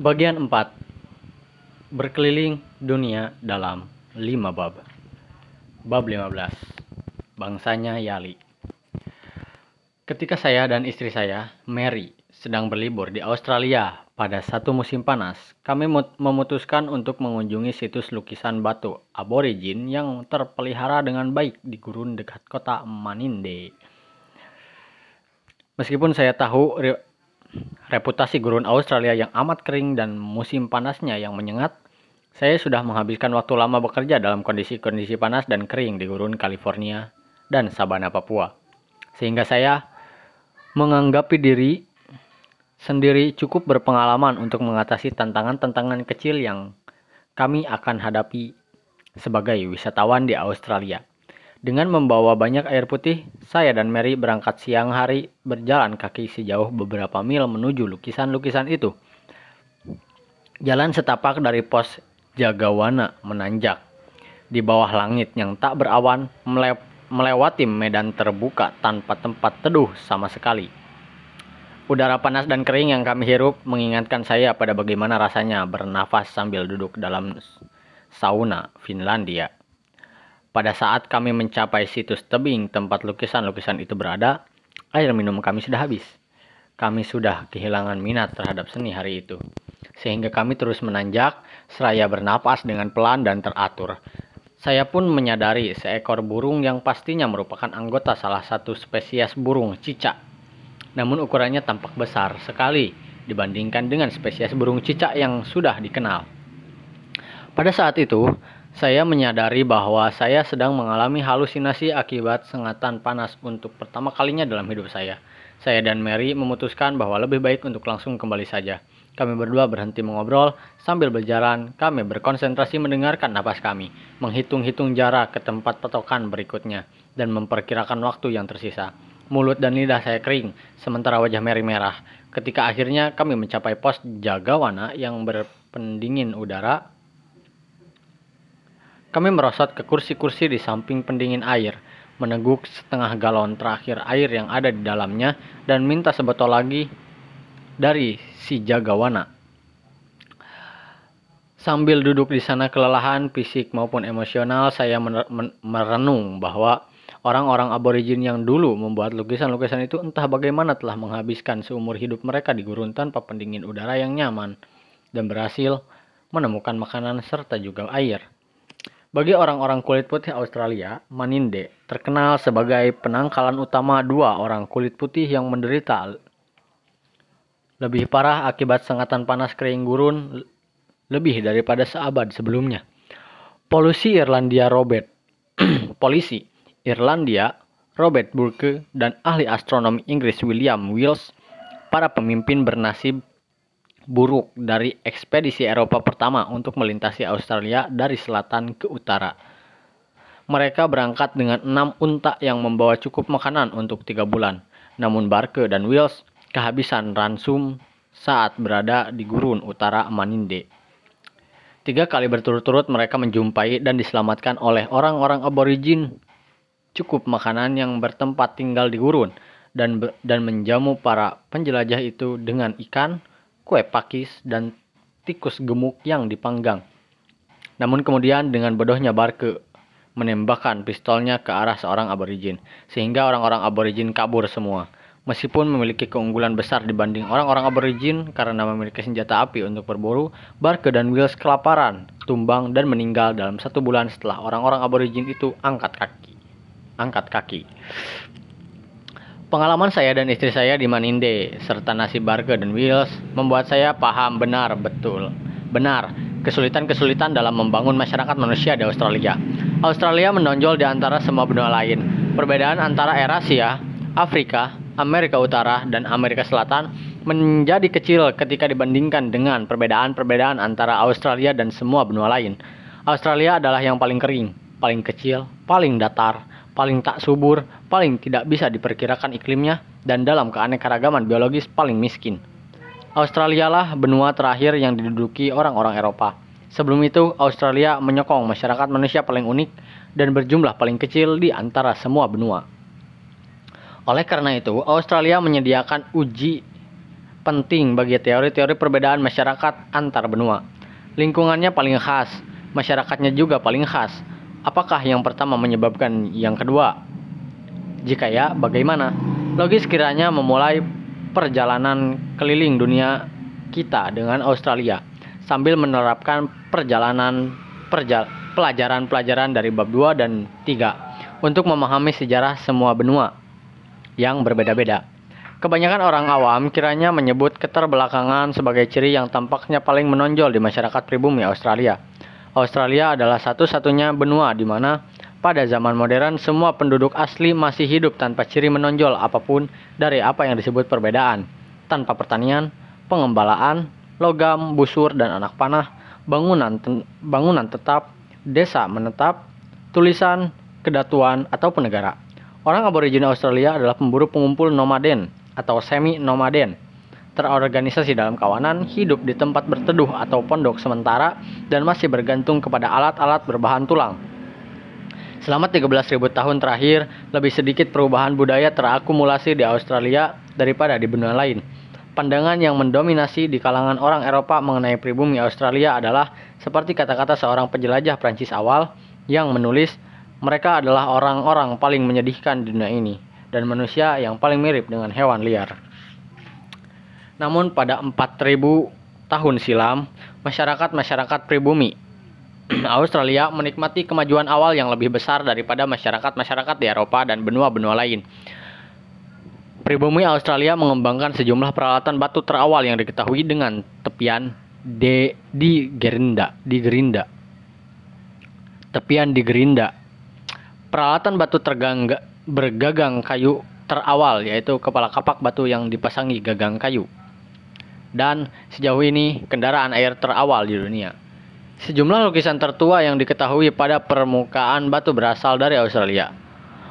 Bagian 4 Berkeliling dunia dalam 5 bab. Bab 15 Bangsanya Yali. Ketika saya dan istri saya, Mary, sedang berlibur di Australia pada satu musim panas, kami memutuskan untuk mengunjungi situs lukisan batu aborigin yang terpelihara dengan baik di gurun dekat kota Maninde. Meskipun saya tahu reputasi gurun Australia yang amat kering dan musim panasnya yang menyengat, saya sudah menghabiskan waktu lama bekerja dalam kondisi-kondisi panas dan kering di gurun California dan Sabana Papua. Sehingga saya menganggapi diri sendiri cukup berpengalaman untuk mengatasi tantangan-tantangan kecil yang kami akan hadapi sebagai wisatawan di Australia. Dengan membawa banyak air putih, saya dan Mary berangkat siang hari berjalan kaki sejauh beberapa mil menuju lukisan-lukisan itu. Jalan setapak dari pos Jagawana menanjak di bawah langit yang tak berawan mele melewati medan terbuka tanpa tempat teduh sama sekali. Udara panas dan kering yang kami hirup mengingatkan saya pada bagaimana rasanya bernafas sambil duduk dalam sauna Finlandia. Pada saat kami mencapai situs tebing tempat lukisan-lukisan itu berada, air minum kami sudah habis. Kami sudah kehilangan minat terhadap seni hari itu. Sehingga kami terus menanjak, seraya bernapas dengan pelan dan teratur. Saya pun menyadari seekor burung yang pastinya merupakan anggota salah satu spesies burung cicak. Namun ukurannya tampak besar sekali dibandingkan dengan spesies burung cicak yang sudah dikenal. Pada saat itu, saya menyadari bahwa saya sedang mengalami halusinasi akibat sengatan panas untuk pertama kalinya dalam hidup saya. Saya dan Mary memutuskan bahwa lebih baik untuk langsung kembali saja. Kami berdua berhenti mengobrol, sambil berjalan, kami berkonsentrasi mendengarkan napas kami, menghitung-hitung jarak ke tempat petokan berikutnya, dan memperkirakan waktu yang tersisa. Mulut dan lidah saya kering, sementara wajah Mary merah. Ketika akhirnya kami mencapai pos jagawana yang berpendingin udara, kami merosot ke kursi-kursi di samping pendingin air, meneguk setengah galon terakhir air yang ada di dalamnya, dan minta sebotol lagi dari si jagawana. Sambil duduk di sana kelelahan fisik maupun emosional, saya merenung bahwa orang-orang aborigin yang dulu membuat lukisan-lukisan itu entah bagaimana telah menghabiskan seumur hidup mereka di gurun tanpa pendingin udara yang nyaman dan berhasil menemukan makanan serta juga air. Bagi orang-orang kulit putih Australia, Maninde terkenal sebagai penangkalan utama dua orang kulit putih yang menderita lebih parah akibat sengatan panas kering gurun lebih daripada seabad sebelumnya. Polusi Irlandia Robert, polisi Irlandia Robert Burke dan ahli astronomi Inggris William Wills, para pemimpin bernasib buruk dari ekspedisi Eropa pertama untuk melintasi Australia dari selatan ke utara. Mereka berangkat dengan enam unta yang membawa cukup makanan untuk tiga bulan. Namun Barke dan Wills kehabisan ransum saat berada di gurun utara Maninde. Tiga kali berturut-turut mereka menjumpai dan diselamatkan oleh orang-orang aborigin cukup makanan yang bertempat tinggal di gurun dan dan menjamu para penjelajah itu dengan ikan, kue pakis, dan tikus gemuk yang dipanggang. Namun kemudian dengan bodohnya Barke menembakkan pistolnya ke arah seorang aborigin, sehingga orang-orang aborigin kabur semua. Meskipun memiliki keunggulan besar dibanding orang-orang aborigin karena memiliki senjata api untuk berburu, Barke dan Wills kelaparan, tumbang, dan meninggal dalam satu bulan setelah orang-orang aborigin itu angkat kaki. Angkat kaki. Pengalaman saya dan istri saya di Maninde serta nasib Barge dan Wills membuat saya paham benar betul. Benar, kesulitan-kesulitan dalam membangun masyarakat manusia di Australia. Australia menonjol di antara semua benua lain. Perbedaan antara Eurasia, Afrika, Amerika Utara, dan Amerika Selatan menjadi kecil ketika dibandingkan dengan perbedaan-perbedaan antara Australia dan semua benua lain. Australia adalah yang paling kering, paling kecil, paling datar, paling tak subur, paling tidak bisa diperkirakan iklimnya, dan dalam keanekaragaman biologis paling miskin. Australia lah benua terakhir yang diduduki orang-orang Eropa. Sebelum itu, Australia menyokong masyarakat manusia paling unik dan berjumlah paling kecil di antara semua benua. Oleh karena itu, Australia menyediakan uji penting bagi teori-teori perbedaan masyarakat antar benua. Lingkungannya paling khas, masyarakatnya juga paling khas. Apakah yang pertama menyebabkan yang kedua? Jika ya, bagaimana? Logis kiranya memulai perjalanan keliling dunia kita dengan Australia sambil menerapkan perjalanan perjal pelajaran-pelajaran dari bab 2 dan 3 untuk memahami sejarah semua benua yang berbeda-beda. Kebanyakan orang awam kiranya menyebut keterbelakangan sebagai ciri yang tampaknya paling menonjol di masyarakat pribumi Australia. Australia adalah satu-satunya benua di mana pada zaman modern semua penduduk asli masih hidup tanpa ciri menonjol apa pun dari apa yang disebut perbedaan, tanpa pertanian, pengembalaan, logam, busur dan anak panah, bangunan bangunan tetap, desa menetap, tulisan, kedatuan ataupun negara. Orang aborigin Australia adalah pemburu pengumpul nomaden atau semi-nomaden. Terorganisasi dalam kawanan, hidup di tempat berteduh atau pondok sementara, dan masih bergantung kepada alat-alat berbahan tulang. Selama 13.000 tahun terakhir, lebih sedikit perubahan budaya terakumulasi di Australia daripada di benua lain. Pandangan yang mendominasi di kalangan orang Eropa mengenai pribumi Australia adalah seperti kata-kata seorang penjelajah Prancis awal yang menulis mereka adalah orang-orang paling menyedihkan di dunia ini dan manusia yang paling mirip dengan hewan liar. Namun pada 4000 tahun silam, masyarakat-masyarakat pribumi Australia menikmati kemajuan awal yang lebih besar daripada masyarakat-masyarakat di Eropa dan benua-benua lain. Pribumi Australia mengembangkan sejumlah peralatan batu terawal yang diketahui dengan tepian de, di Gerinda, di Gerinda. Tepian di Gerinda Peralatan batu tergangga, bergagang kayu terawal yaitu kepala kapak batu yang dipasangi gagang kayu. Dan sejauh ini kendaraan air terawal di dunia. Sejumlah lukisan tertua yang diketahui pada permukaan batu berasal dari Australia.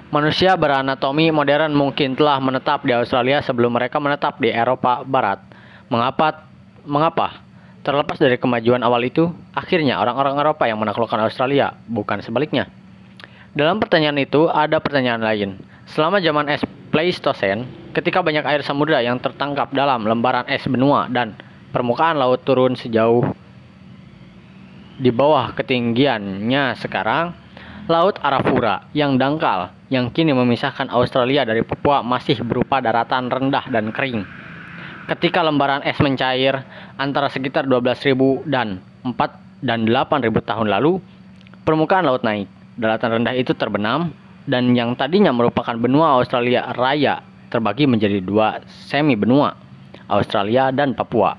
Manusia beranatomi modern mungkin telah menetap di Australia sebelum mereka menetap di Eropa Barat. Mengapa? Mengapa? Terlepas dari kemajuan awal itu, akhirnya orang-orang Eropa yang menaklukkan Australia, bukan sebaliknya. Dalam pertanyaan itu, ada pertanyaan lain. Selama zaman es Pleistocene, ketika banyak air samudera yang tertangkap dalam lembaran es benua dan permukaan laut turun sejauh di bawah ketinggiannya sekarang, Laut Arafura yang dangkal yang kini memisahkan Australia dari Papua masih berupa daratan rendah dan kering. Ketika lembaran es mencair antara sekitar 12.000 dan 4 dan 8.000 tahun lalu, permukaan laut naik daratan rendah itu terbenam dan yang tadinya merupakan benua Australia Raya terbagi menjadi dua semi benua, Australia dan Papua.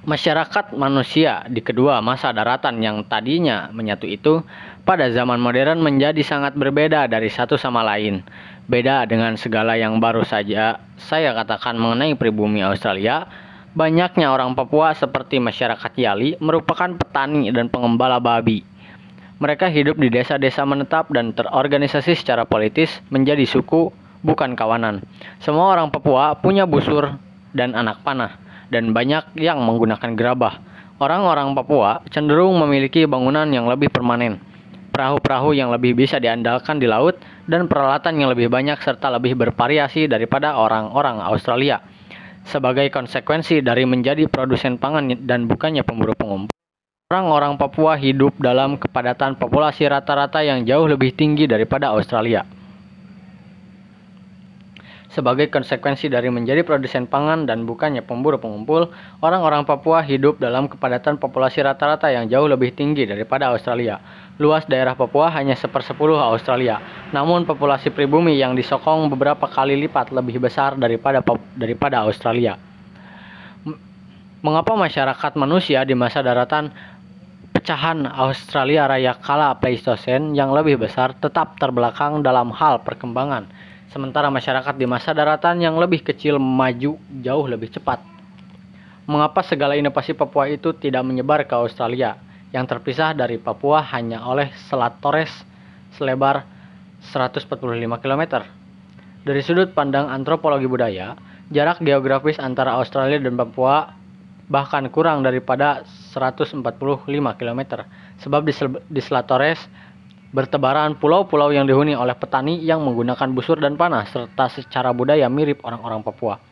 Masyarakat manusia di kedua masa daratan yang tadinya menyatu itu pada zaman modern menjadi sangat berbeda dari satu sama lain. Beda dengan segala yang baru saja saya katakan mengenai pribumi Australia, banyaknya orang Papua seperti masyarakat Yali merupakan petani dan pengembala babi. Mereka hidup di desa-desa menetap dan terorganisasi secara politis menjadi suku, bukan kawanan. Semua orang Papua punya busur dan anak panah, dan banyak yang menggunakan gerabah. Orang-orang Papua cenderung memiliki bangunan yang lebih permanen, perahu-perahu yang lebih bisa diandalkan di laut, dan peralatan yang lebih banyak serta lebih bervariasi daripada orang-orang Australia. Sebagai konsekuensi dari menjadi produsen pangan dan bukannya pemburu pengumpul. Orang-orang Papua hidup dalam kepadatan populasi rata-rata yang jauh lebih tinggi daripada Australia. Sebagai konsekuensi dari menjadi produsen pangan dan bukannya pemburu pengumpul, orang-orang Papua hidup dalam kepadatan populasi rata-rata yang jauh lebih tinggi daripada Australia. Luas daerah Papua hanya sepersepuluh Australia, namun populasi pribumi yang disokong beberapa kali lipat lebih besar daripada daripada Australia. Mengapa masyarakat manusia di masa daratan pecahan Australia Raya kala Pleistocene yang lebih besar tetap terbelakang dalam hal perkembangan, sementara masyarakat di masa daratan yang lebih kecil maju jauh lebih cepat. Mengapa segala inovasi Papua itu tidak menyebar ke Australia, yang terpisah dari Papua hanya oleh Selat Torres selebar 145 km? Dari sudut pandang antropologi budaya, jarak geografis antara Australia dan Papua bahkan kurang daripada 145 km. Sebab di, di Selat Torres bertebaran pulau-pulau yang dihuni oleh petani yang menggunakan busur dan panah serta secara budaya mirip orang-orang Papua.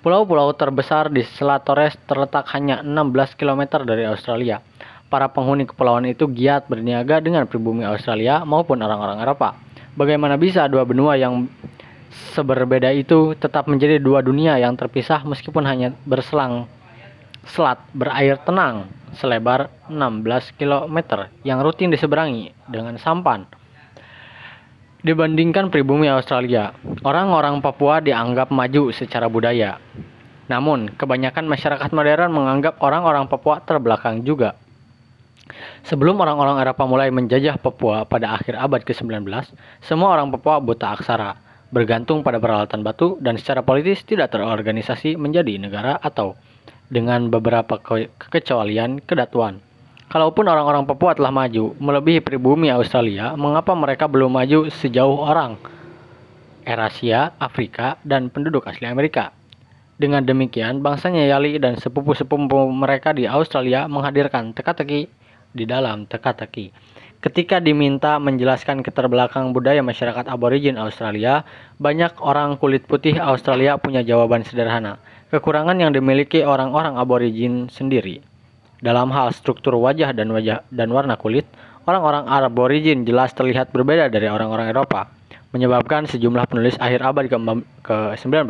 Pulau-pulau terbesar di Selat Torres terletak hanya 16 km dari Australia. Para penghuni kepulauan itu giat berniaga dengan pribumi Australia maupun orang-orang Eropa. Bagaimana bisa dua benua yang seberbeda itu tetap menjadi dua dunia yang terpisah meskipun hanya berselang selat berair tenang selebar 16 km yang rutin diseberangi dengan sampan. Dibandingkan pribumi Australia, orang-orang Papua dianggap maju secara budaya. Namun, kebanyakan masyarakat modern menganggap orang-orang Papua terbelakang juga. Sebelum orang-orang Eropa mulai menjajah Papua pada akhir abad ke-19, semua orang Papua buta aksara, bergantung pada peralatan batu dan secara politis tidak terorganisasi menjadi negara atau dengan beberapa kekecualian kedatuan. Kalaupun orang-orang Papua telah maju melebihi pribumi Australia, mengapa mereka belum maju sejauh orang Eurasia, Afrika, dan penduduk asli Amerika? Dengan demikian, bangsanya Yali dan sepupu-sepupu mereka di Australia menghadirkan teka-teki di dalam teka-teki. Ketika diminta menjelaskan keterbelakang budaya masyarakat aborigin Australia, banyak orang kulit putih Australia punya jawaban sederhana. Kekurangan yang dimiliki orang-orang aborigin sendiri dalam hal struktur wajah dan wajah dan warna kulit, orang-orang Arab origin jelas terlihat berbeda dari orang-orang Eropa, menyebabkan sejumlah penulis akhir abad ke-19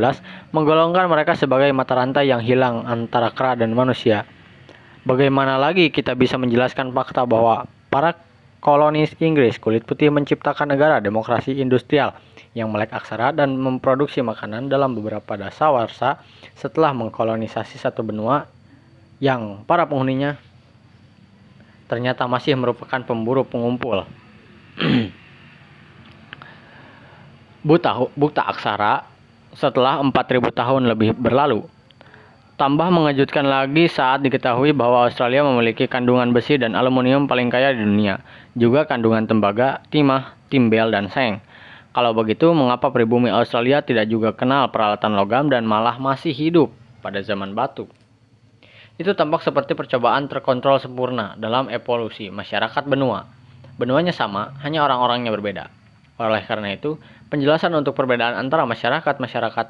menggolongkan mereka sebagai mata rantai yang hilang antara kera dan manusia. Bagaimana lagi kita bisa menjelaskan fakta bahwa para kolonis Inggris kulit putih menciptakan negara demokrasi industrial yang melek aksara dan memproduksi makanan dalam beberapa dasawarsa setelah mengkolonisasi satu benua yang para penghuninya ternyata masih merupakan pemburu pengumpul. buta, buta aksara setelah 4000 tahun lebih berlalu. Tambah mengejutkan lagi saat diketahui bahwa Australia memiliki kandungan besi dan aluminium paling kaya di dunia, juga kandungan tembaga, timah, timbel, dan seng. Kalau begitu, mengapa pribumi Australia tidak juga kenal peralatan logam dan malah masih hidup pada zaman batu? Itu tampak seperti percobaan terkontrol sempurna dalam evolusi masyarakat benua. Benuanya sama, hanya orang-orangnya berbeda. Oleh karena itu, penjelasan untuk perbedaan antara masyarakat-masyarakat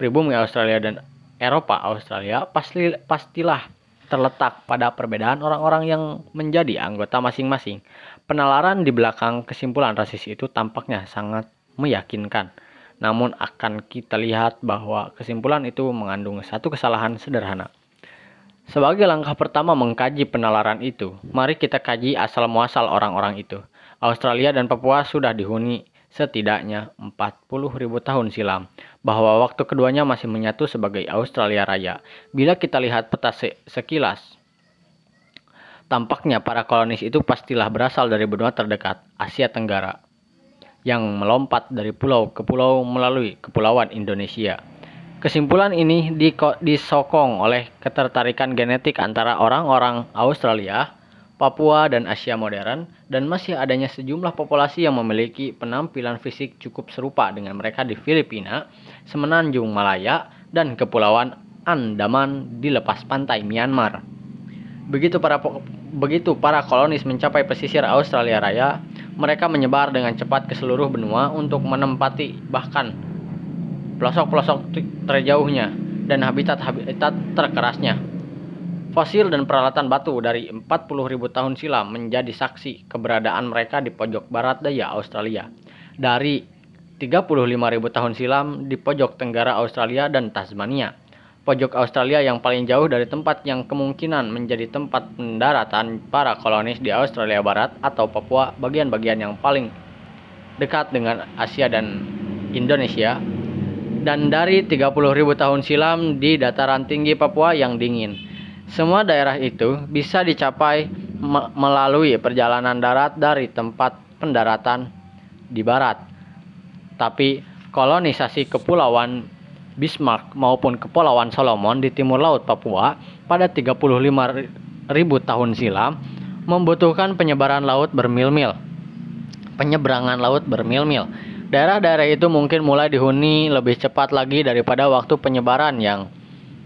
pribumi Australia dan Eropa Australia pasti pastilah terletak pada perbedaan orang-orang yang menjadi anggota masing-masing. Penalaran di belakang kesimpulan rasis itu tampaknya sangat meyakinkan. Namun akan kita lihat bahwa kesimpulan itu mengandung satu kesalahan sederhana. Sebagai langkah pertama mengkaji penalaran itu, mari kita kaji asal-muasal orang-orang itu. Australia dan Papua sudah dihuni setidaknya 40.000 tahun silam, bahwa waktu keduanya masih menyatu sebagai Australia Raya. Bila kita lihat peta sekilas, tampaknya para kolonis itu pastilah berasal dari benua terdekat, Asia Tenggara, yang melompat dari pulau ke pulau melalui kepulauan Indonesia. Kesimpulan ini disokong oleh ketertarikan genetik antara orang-orang Australia, Papua, dan Asia modern, dan masih adanya sejumlah populasi yang memiliki penampilan fisik cukup serupa dengan mereka di Filipina, Semenanjung Malaya, dan Kepulauan Andaman di lepas pantai Myanmar. Begitu para begitu para kolonis mencapai pesisir Australia Raya, mereka menyebar dengan cepat ke seluruh benua untuk menempati bahkan pelosok-pelosok terjauhnya, dan habitat-habitat terkerasnya. Fosil dan peralatan batu dari 40.000 tahun silam menjadi saksi keberadaan mereka di pojok barat daya Australia. Dari 35.000 tahun silam di pojok tenggara Australia dan Tasmania. Pojok Australia yang paling jauh dari tempat yang kemungkinan menjadi tempat pendaratan para kolonis di Australia Barat atau Papua bagian-bagian yang paling dekat dengan Asia dan Indonesia dan dari 30.000 tahun silam di dataran tinggi Papua yang dingin. Semua daerah itu bisa dicapai me melalui perjalanan darat dari tempat pendaratan di barat. Tapi kolonisasi kepulauan Bismarck maupun kepulauan Solomon di timur laut Papua pada 35.000 tahun silam membutuhkan penyebaran laut bermil-mil. Penyeberangan laut bermil-mil Daerah-daerah itu mungkin mulai dihuni lebih cepat lagi daripada waktu penyebaran yang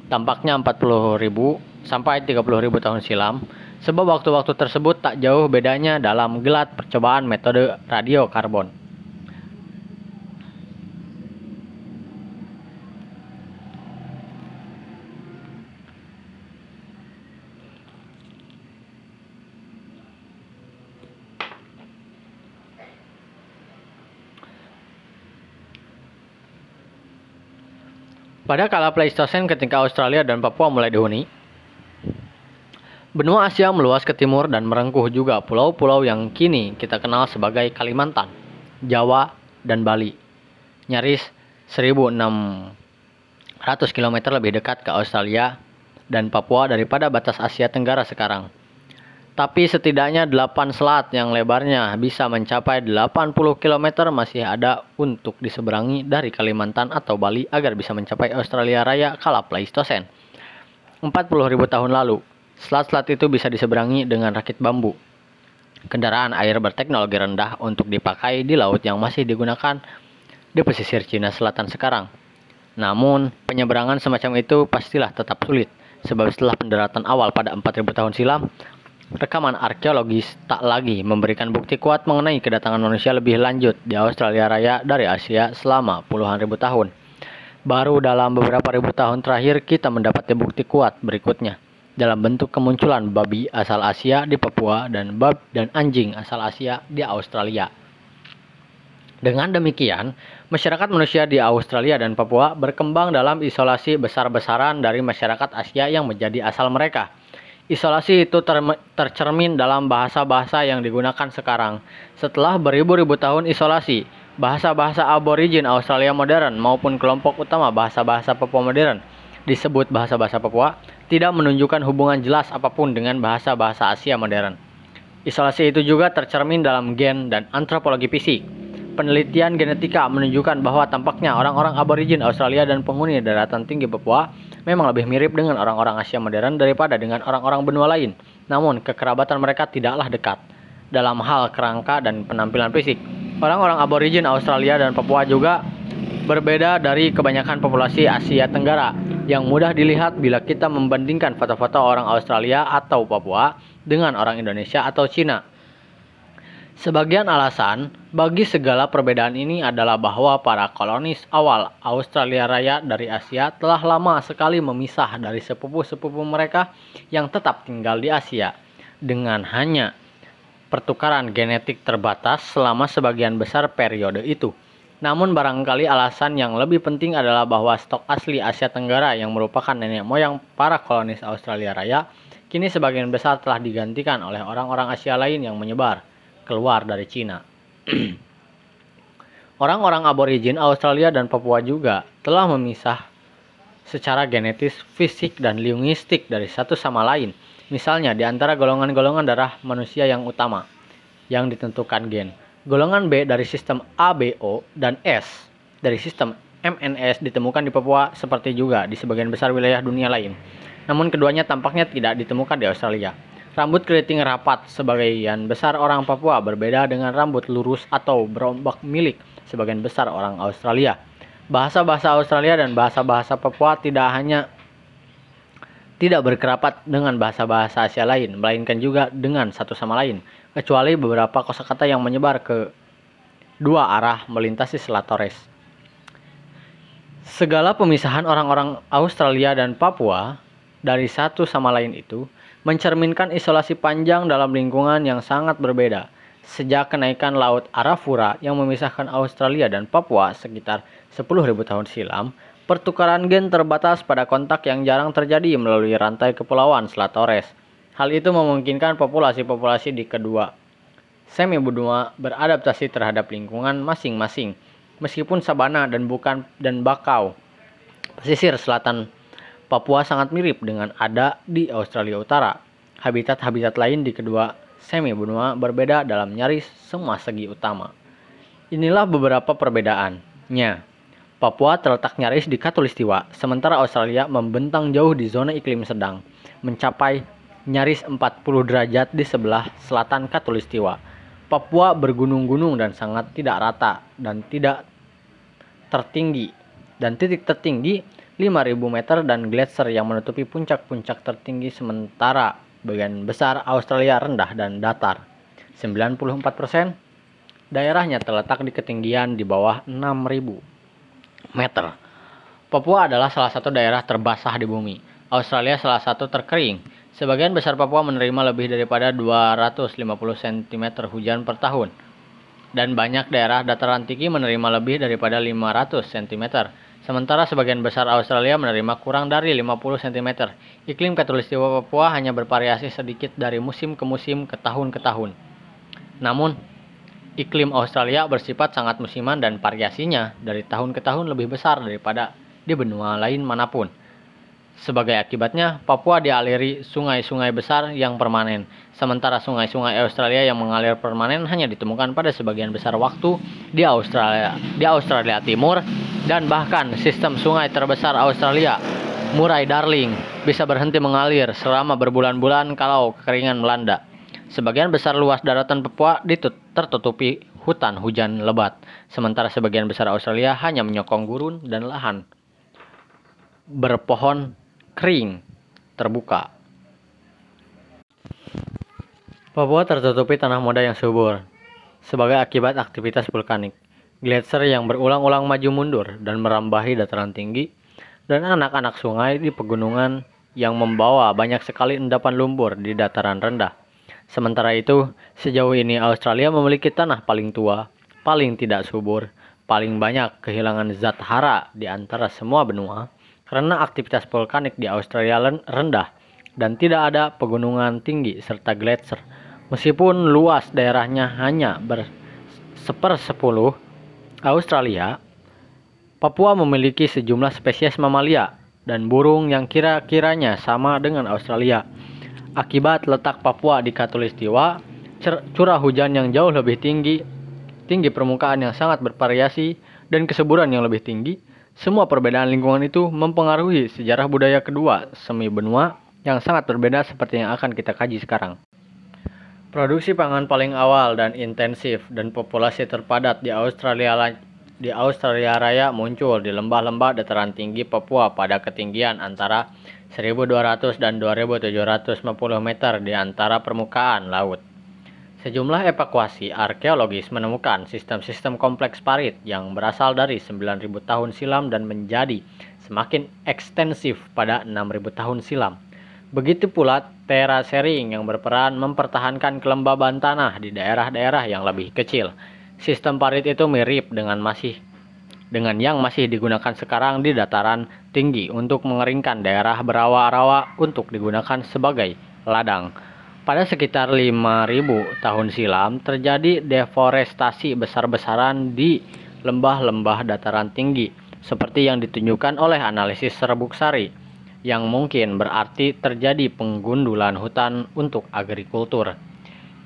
tampaknya 40.000 sampai 30.000 tahun silam. Sebab waktu-waktu tersebut tak jauh bedanya dalam gelat percobaan metode radiokarbon. Pada kala Pleistosen ketika Australia dan Papua mulai dihuni, benua Asia meluas ke timur dan merengkuh juga pulau-pulau yang kini kita kenal sebagai Kalimantan, Jawa, dan Bali. Nyaris 1600 km lebih dekat ke Australia dan Papua daripada batas Asia Tenggara sekarang. Tapi setidaknya 8 selat yang lebarnya bisa mencapai 80 km masih ada untuk diseberangi dari Kalimantan atau Bali agar bisa mencapai Australia Raya kala Pleistosen. 40.000 tahun lalu, selat-selat itu bisa diseberangi dengan rakit bambu. Kendaraan air berteknologi rendah untuk dipakai di laut yang masih digunakan di pesisir Cina Selatan sekarang. Namun, penyeberangan semacam itu pastilah tetap sulit, sebab setelah pendaratan awal pada 4000 tahun silam, Rekaman arkeologis tak lagi memberikan bukti kuat mengenai kedatangan manusia lebih lanjut di Australia Raya dari Asia selama puluhan ribu tahun. Baru dalam beberapa ribu tahun terakhir kita mendapati bukti kuat berikutnya dalam bentuk kemunculan babi asal Asia di Papua dan bab dan anjing asal Asia di Australia. Dengan demikian, masyarakat manusia di Australia dan Papua berkembang dalam isolasi besar-besaran dari masyarakat Asia yang menjadi asal mereka. Isolasi itu ter tercermin dalam bahasa-bahasa yang digunakan sekarang. Setelah beribu-ribu tahun isolasi, bahasa-bahasa aborigin Australia modern maupun kelompok utama bahasa-bahasa Papua modern disebut bahasa-bahasa Papua tidak menunjukkan hubungan jelas apa pun dengan bahasa-bahasa Asia modern. Isolasi itu juga tercermin dalam gen dan antropologi fisik. Penelitian genetika menunjukkan bahwa tampaknya orang-orang aborigin Australia dan penghuni daratan tinggi Papua memang lebih mirip dengan orang-orang Asia modern daripada dengan orang-orang benua lain. Namun, kekerabatan mereka tidaklah dekat dalam hal kerangka dan penampilan fisik. Orang-orang aborigin Australia dan Papua juga berbeda dari kebanyakan populasi Asia Tenggara yang mudah dilihat bila kita membandingkan foto-foto orang Australia atau Papua dengan orang Indonesia atau Cina. Sebagian alasan bagi segala perbedaan ini adalah bahwa para kolonis awal Australia Raya dari Asia telah lama sekali memisah dari sepupu-sepupu mereka yang tetap tinggal di Asia dengan hanya pertukaran genetik terbatas selama sebagian besar periode itu. Namun barangkali alasan yang lebih penting adalah bahwa stok asli Asia Tenggara yang merupakan nenek moyang para kolonis Australia Raya kini sebagian besar telah digantikan oleh orang-orang Asia lain yang menyebar keluar dari Cina. Orang-orang aborigin Australia dan Papua juga telah memisah secara genetis, fisik, dan linguistik dari satu sama lain. Misalnya di antara golongan-golongan darah manusia yang utama yang ditentukan gen. Golongan B dari sistem ABO dan S dari sistem MNS ditemukan di Papua seperti juga di sebagian besar wilayah dunia lain. Namun keduanya tampaknya tidak ditemukan di Australia. Rambut keriting rapat sebagian besar orang Papua berbeda dengan rambut lurus atau berombak milik sebagian besar orang Australia. Bahasa-bahasa Australia dan bahasa-bahasa Papua tidak hanya tidak berkerapat dengan bahasa-bahasa Asia lain, melainkan juga dengan satu sama lain, kecuali beberapa kosakata yang menyebar ke dua arah melintasi Selat Torres. Segala pemisahan orang-orang Australia dan Papua dari satu sama lain itu mencerminkan isolasi panjang dalam lingkungan yang sangat berbeda. Sejak kenaikan Laut Arafura yang memisahkan Australia dan Papua sekitar 10.000 tahun silam, pertukaran gen terbatas pada kontak yang jarang terjadi melalui rantai kepulauan Selat Torres. Hal itu memungkinkan populasi-populasi di kedua semi benua beradaptasi terhadap lingkungan masing-masing, meskipun sabana dan bukan dan bakau pesisir selatan Papua sangat mirip dengan ada di Australia Utara. Habitat-habitat lain di kedua semi benua berbeda dalam nyaris semua segi utama. Inilah beberapa perbedaannya. Papua terletak nyaris di Katulistiwa, sementara Australia membentang jauh di zona iklim sedang, mencapai nyaris 40 derajat di sebelah selatan Katulistiwa. Papua bergunung-gunung dan sangat tidak rata dan tidak tertinggi. Dan titik tertinggi 5.000 meter dan gletser yang menutupi puncak-puncak tertinggi sementara bagian besar Australia rendah dan datar. 94% daerahnya terletak di ketinggian di bawah 6.000 meter. Papua adalah salah satu daerah terbasah di bumi. Australia salah satu terkering. Sebagian besar Papua menerima lebih daripada 250 cm hujan per tahun. Dan banyak daerah dataran tinggi menerima lebih daripada 500 cm Sementara sebagian besar Australia menerima kurang dari 50 cm. Iklim Katulistiwa Papua hanya bervariasi sedikit dari musim ke musim ke tahun ke tahun. Namun, iklim Australia bersifat sangat musiman dan variasinya dari tahun ke tahun lebih besar daripada di benua lain mana pun. Sebagai akibatnya, Papua dialiri sungai-sungai besar yang permanen, sementara sungai-sungai Australia yang mengalir permanen hanya ditemukan pada sebagian besar waktu di Australia, di Australia Timur dan bahkan sistem sungai terbesar Australia, Murai Darling, bisa berhenti mengalir selama berbulan-bulan kalau kekeringan melanda. Sebagian besar luas daratan Papua tertutupi hutan hujan lebat, sementara sebagian besar Australia hanya menyokong gurun dan lahan berpohon kering, terbuka. Papua tertutupi tanah muda yang subur sebagai akibat aktivitas vulkanik. Gletser yang berulang-ulang maju mundur dan merambahi dataran tinggi dan anak-anak sungai di pegunungan yang membawa banyak sekali endapan lumpur di dataran rendah. Sementara itu, sejauh ini Australia memiliki tanah paling tua, paling tidak subur, paling banyak kehilangan zat hara di antara semua benua, karena aktivitas vulkanik di Australia rendah dan tidak ada pegunungan tinggi serta gletser. Meskipun luas daerahnya hanya sepersepuluh Australia, Papua memiliki sejumlah spesies mamalia dan burung yang kira-kiranya sama dengan Australia. Akibat letak Papua di Katulistiwa, curah hujan yang jauh lebih tinggi, tinggi permukaan yang sangat bervariasi, dan kesuburan yang lebih tinggi, semua perbedaan lingkungan itu mempengaruhi sejarah budaya kedua semi benua yang sangat berbeda seperti yang akan kita kaji sekarang. Produksi pangan paling awal dan intensif dan populasi terpadat di Australia di Australia Raya muncul di lembah-lembah dataran tinggi Papua pada ketinggian antara 1200 dan 2750 meter di antara permukaan laut. Sejumlah evakuasi arkeologis menemukan sistem-sistem kompleks parit yang berasal dari 9.000 tahun silam dan menjadi semakin ekstensif pada 6.000 tahun silam. Begitu pula terasering yang berperan mempertahankan kelembaban tanah di daerah-daerah yang lebih kecil. Sistem parit itu mirip dengan masih dengan yang masih digunakan sekarang di dataran tinggi untuk mengeringkan daerah berawa-rawa untuk digunakan sebagai ladang. Pada sekitar 5000 tahun silam terjadi deforestasi besar-besaran di lembah-lembah dataran tinggi seperti yang ditunjukkan oleh analisis serbuk sari yang mungkin berarti terjadi penggundulan hutan untuk agrikultur.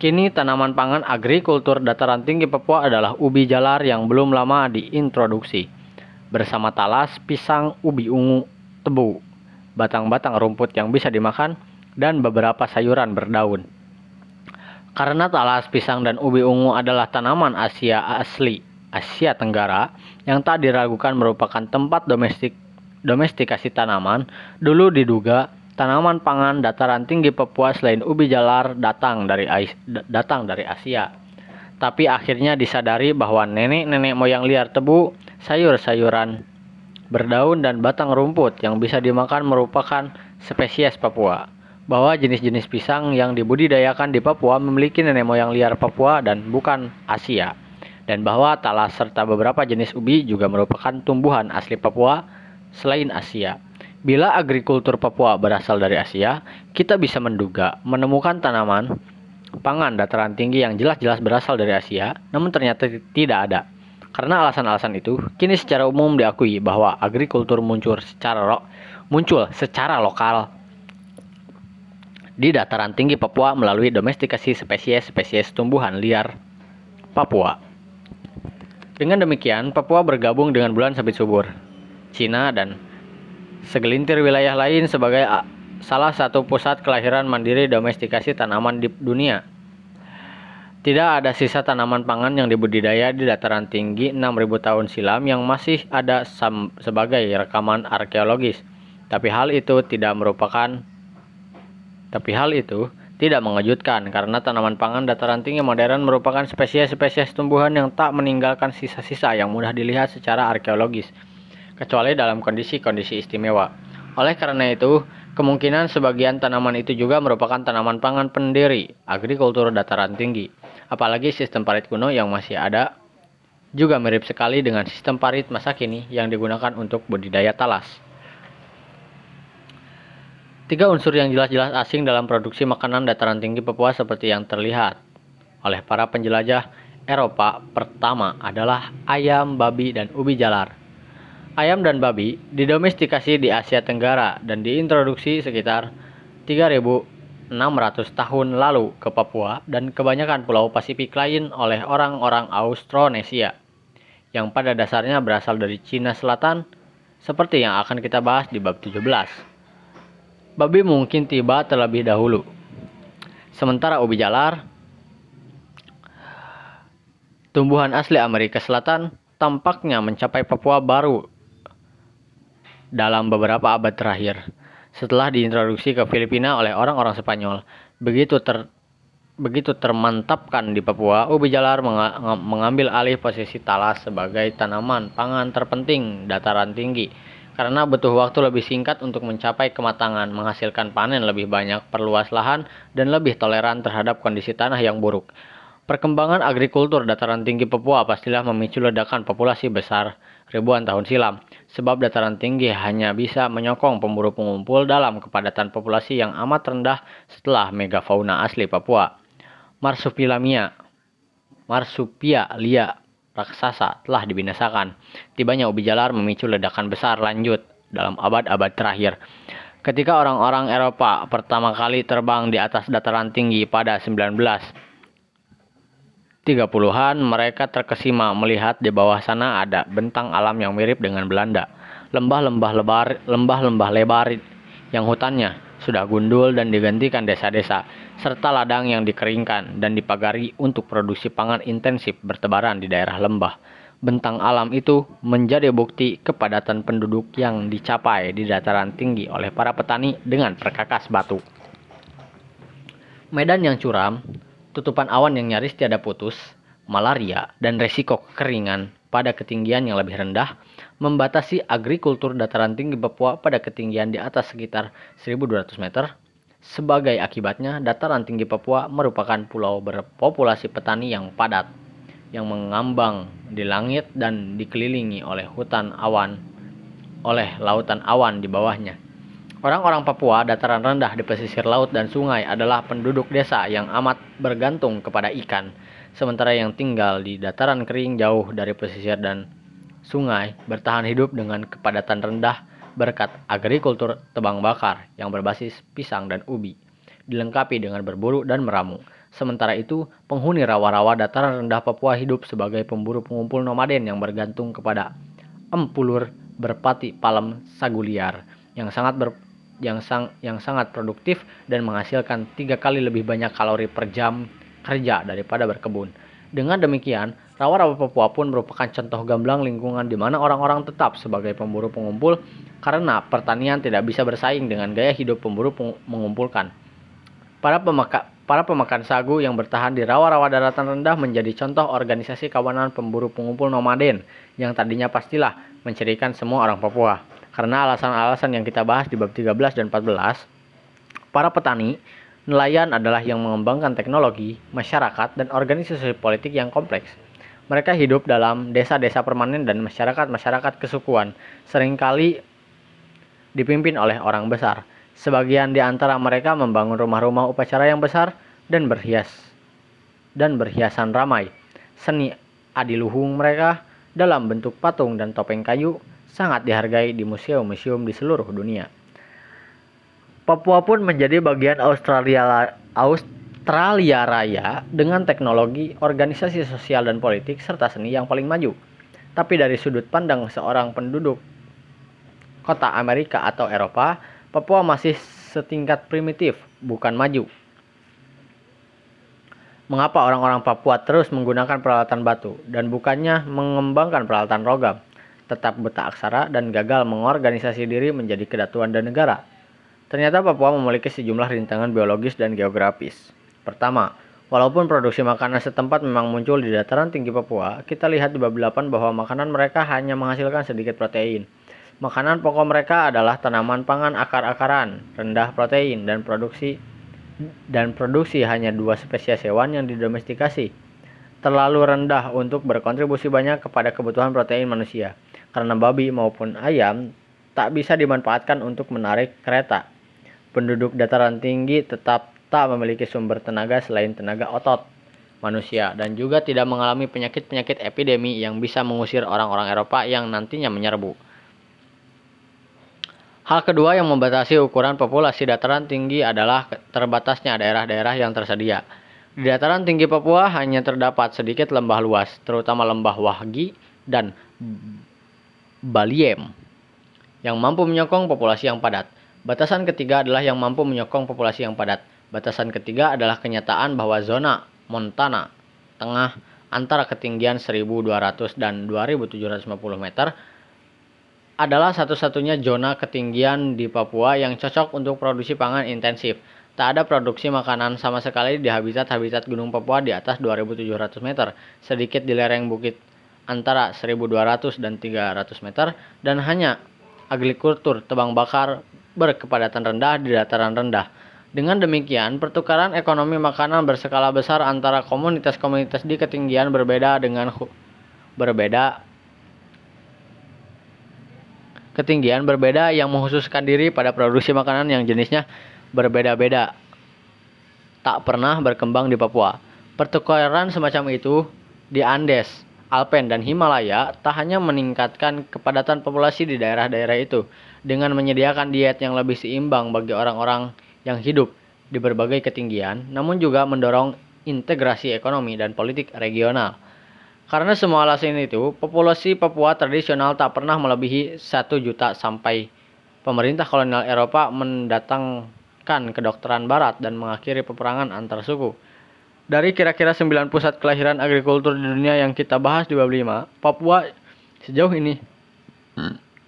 Kini tanaman pangan agrikultur dataran tinggi Papua adalah ubi jalar yang belum lama diintroduksi bersama talas, pisang, ubi ungu, tebu, batang-batang rumput yang bisa dimakan, dan beberapa sayuran berdaun. Karena talas, pisang, dan ubi ungu adalah tanaman Asia asli Asia Tenggara yang tak diragukan merupakan tempat domestik domestikasi tanaman, dulu diduga tanaman pangan dataran tinggi Papua selain ubi jalar datang dari datang dari Asia. Tapi akhirnya disadari bahwa nenek-nenek moyang liar tebu, sayur-sayuran berdaun dan batang rumput yang bisa dimakan merupakan spesies Papua bahwa jenis-jenis pisang yang dibudidayakan di Papua memiliki nenek moyang liar Papua dan bukan Asia, dan bahwa talas serta beberapa jenis ubi juga merupakan tumbuhan asli Papua selain Asia. Bila agrikultur Papua berasal dari Asia, kita bisa menduga menemukan tanaman pangan dataran tinggi yang jelas-jelas berasal dari Asia, namun ternyata tidak ada. Karena alasan-alasan itu, kini secara umum diakui bahwa agrikultur muncul secara lo muncul secara lokal di dataran tinggi Papua melalui domestikasi spesies-spesies tumbuhan liar Papua. Dengan demikian, Papua bergabung dengan bulan sabit subur, Cina, dan segelintir wilayah lain sebagai salah satu pusat kelahiran mandiri domestikasi tanaman di dunia. Tidak ada sisa tanaman pangan yang dibudidaya di dataran tinggi 6000 tahun silam yang masih ada sebagai rekaman arkeologis. Tapi hal itu tidak merupakan tapi hal itu tidak mengejutkan karena tanaman pangan dataran tinggi modern merupakan spesies-spesies tumbuhan yang tak meninggalkan sisa-sisa yang mudah dilihat secara arkeologis, kecuali dalam kondisi-kondisi istimewa. Oleh karena itu, kemungkinan sebagian tanaman itu juga merupakan tanaman pangan pendiri agrikultur dataran tinggi, apalagi sistem parit kuno yang masih ada juga mirip sekali dengan sistem parit masa kini yang digunakan untuk budidaya talas. Tiga unsur yang jelas-jelas asing dalam produksi makanan dataran tinggi Papua seperti yang terlihat oleh para penjelajah Eropa pertama adalah ayam, babi, dan ubi jalar. Ayam dan babi didomestikasi di Asia Tenggara dan diintroduksi sekitar 3600 tahun lalu ke Papua dan kebanyakan pulau Pasifik lain oleh orang-orang Austronesia yang pada dasarnya berasal dari Cina Selatan seperti yang akan kita bahas di bab 17 babi mungkin tiba terlebih dahulu. Sementara ubi jalar, tumbuhan asli Amerika Selatan, tampaknya mencapai Papua baru dalam beberapa abad terakhir. Setelah diintroduksi ke Filipina oleh orang-orang Spanyol, begitu ter begitu termantapkan di Papua, ubi jalar mengambil alih posisi talas sebagai tanaman pangan terpenting dataran tinggi karena butuh waktu lebih singkat untuk mencapai kematangan, menghasilkan panen lebih banyak, perluas lahan, dan lebih toleran terhadap kondisi tanah yang buruk. Perkembangan agrikultur dataran tinggi Papua pastilah memicu ledakan populasi besar ribuan tahun silam, sebab dataran tinggi hanya bisa menyokong pemburu pengumpul dalam kepadatan populasi yang amat rendah setelah megafauna asli Papua. Marsupilamia, Marsupia lia raksasa telah dibinasakan. Tibanya ubi jalar memicu ledakan besar lanjut dalam abad-abad terakhir. Ketika orang-orang Eropa pertama kali terbang di atas dataran tinggi pada 1930-an, mereka terkesima melihat di bawah sana ada bentang alam yang mirip dengan Belanda. Lembah-lembah lebar, lembah-lembah lebar yang hutannya sudah gundul dan digantikan desa-desa, serta ladang yang dikeringkan dan dipagari untuk produksi pangan intensif bertebaran di daerah lembah. Bentang alam itu menjadi bukti kepadatan penduduk yang dicapai di dataran tinggi oleh para petani dengan perkakas batu. Medan yang curam, tutupan awan yang nyaris tiada putus, malaria, dan resiko kekeringan pada ketinggian yang lebih rendah membatasi agrikultur dataran tinggi Papua pada ketinggian di atas sekitar 1200 meter. Sebagai akibatnya, dataran tinggi Papua merupakan pulau berpopulasi petani yang padat, yang mengambang di langit dan dikelilingi oleh hutan awan, oleh lautan awan di bawahnya. Orang-orang Papua dataran rendah di pesisir laut dan sungai adalah penduduk desa yang amat bergantung kepada ikan sementara yang tinggal di dataran kering jauh dari pesisir dan sungai bertahan hidup dengan kepadatan rendah berkat agrikultur tebang bakar yang berbasis pisang dan ubi, dilengkapi dengan berburu dan meramu. Sementara itu, penghuni rawa-rawa dataran rendah Papua hidup sebagai pemburu pengumpul nomaden yang bergantung kepada empulur berpati palem saguliar yang sangat ber, yang, sang, yang sangat produktif dan menghasilkan tiga kali lebih banyak kalori per jam kerja daripada berkebun. Dengan demikian, rawa-rawa Papua pun merupakan contoh gamblang lingkungan di mana orang-orang tetap sebagai pemburu pengumpul karena pertanian tidak bisa bersaing dengan gaya hidup pemburu mengumpulkan. Para pemaka para pemakan sagu yang bertahan di rawa-rawa daratan rendah menjadi contoh organisasi kawanan pemburu pengumpul nomaden yang tadinya pastilah mencirikan semua orang Papua. Karena alasan-alasan yang kita bahas di bab 13 dan 14, para petani Nelayan adalah yang mengembangkan teknologi, masyarakat, dan organisasi politik yang kompleks. Mereka hidup dalam desa-desa permanen dan masyarakat-masyarakat kesukuan, sering kali dipimpin oleh orang besar. Sebagian di antara mereka membangun rumah-rumah upacara yang besar dan berhias dan berhiasan ramai. Seni adiluhung mereka dalam bentuk patung dan topeng kayu sangat dihargai di museum-museum di seluruh dunia. Papua pun menjadi bagian Australia Australia Raya dengan teknologi, organisasi sosial dan politik serta seni yang paling maju. Tapi dari sudut pandang seorang penduduk kota Amerika atau Eropa, Papua masih setingkat primitif, bukan maju. Mengapa orang-orang Papua terus menggunakan peralatan batu dan bukannya mengembangkan peralatan rogam, tetap buta aksara dan gagal mengorganisasi diri menjadi kedatuan dan negara? Ternyata Papua memiliki sejumlah rintangan biologis dan geografis. Pertama, walaupun produksi makanan setempat memang muncul di dataran tinggi Papua, kita lihat di bab 8 bahwa makanan mereka hanya menghasilkan sedikit protein. Makanan pokok mereka adalah tanaman pangan akar-akaran, rendah protein, dan produksi dan produksi hanya dua spesies hewan yang didomestikasi. terlalu rendah untuk berkontribusi banyak kepada kebutuhan protein manusia, karena babi maupun ayam tak bisa dimanfaatkan untuk menarik kereta. Penduduk dataran tinggi tetap tak memiliki sumber tenaga selain tenaga otot manusia dan juga tidak mengalami penyakit-penyakit epidemi yang bisa mengusir orang-orang Eropa yang nantinya menyerbu. Hal kedua yang membatasi ukuran populasi dataran tinggi adalah terbatasnya daerah-daerah yang tersedia. Di dataran tinggi Papua hanya terdapat sedikit lembah luas, terutama lembah Wahgi dan Baliem, yang mampu menyokong populasi yang padat. Batasan ketiga adalah yang mampu menyokong populasi yang padat. Batasan ketiga adalah kenyataan bahwa zona Montana tengah antara ketinggian 1200 dan 2750 meter adalah satu-satunya zona ketinggian di Papua yang cocok untuk produksi pangan intensif. Tak ada produksi makanan sama sekali di habitat-habitat Gunung Papua di atas 2700 meter, sedikit di lereng bukit antara 1200 dan 300 meter, dan hanya agrikultur tebang bakar berkepadatan rendah di dataran rendah. Dengan demikian, pertukaran ekonomi makanan berskala besar antara komunitas-komunitas di ketinggian berbeda dengan berbeda ketinggian berbeda yang menghususkan diri pada produksi makanan yang jenisnya berbeda-beda. Tak pernah berkembang di Papua. Pertukaran semacam itu di Andes, Alpen, dan Himalaya tak hanya meningkatkan kepadatan populasi di daerah-daerah itu dengan menyediakan diet yang lebih seimbang bagi orang-orang yang hidup di berbagai ketinggian, namun juga mendorong integrasi ekonomi dan politik regional. Karena semua alasan itu, populasi Papua tradisional tak pernah melebihi 1 juta sampai pemerintah kolonial Eropa mendatangkan kedokteran barat dan mengakhiri peperangan antar suku. Dari kira-kira 9 pusat kelahiran agrikultur di dunia yang kita bahas di bab 5, Papua sejauh ini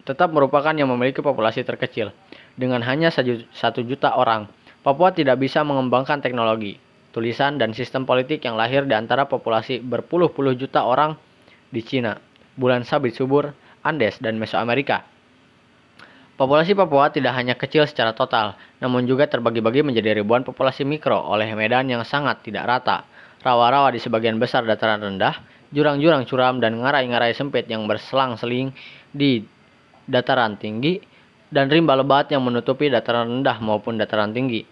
tetap merupakan yang memiliki populasi terkecil. Dengan hanya 1 juta orang, Papua tidak bisa mengembangkan teknologi, tulisan, dan sistem politik yang lahir di antara populasi berpuluh-puluh juta orang di Cina, bulan sabit subur, Andes, dan Mesoamerika. Populasi Papua tidak hanya kecil secara total, namun juga terbagi-bagi menjadi ribuan populasi mikro oleh medan yang sangat tidak rata. Rawa-rawa di sebagian besar dataran rendah, jurang-jurang curam dan ngarai-ngarai sempit yang berselang-seling di dataran tinggi, dan rimba lebat yang menutupi dataran rendah maupun dataran tinggi.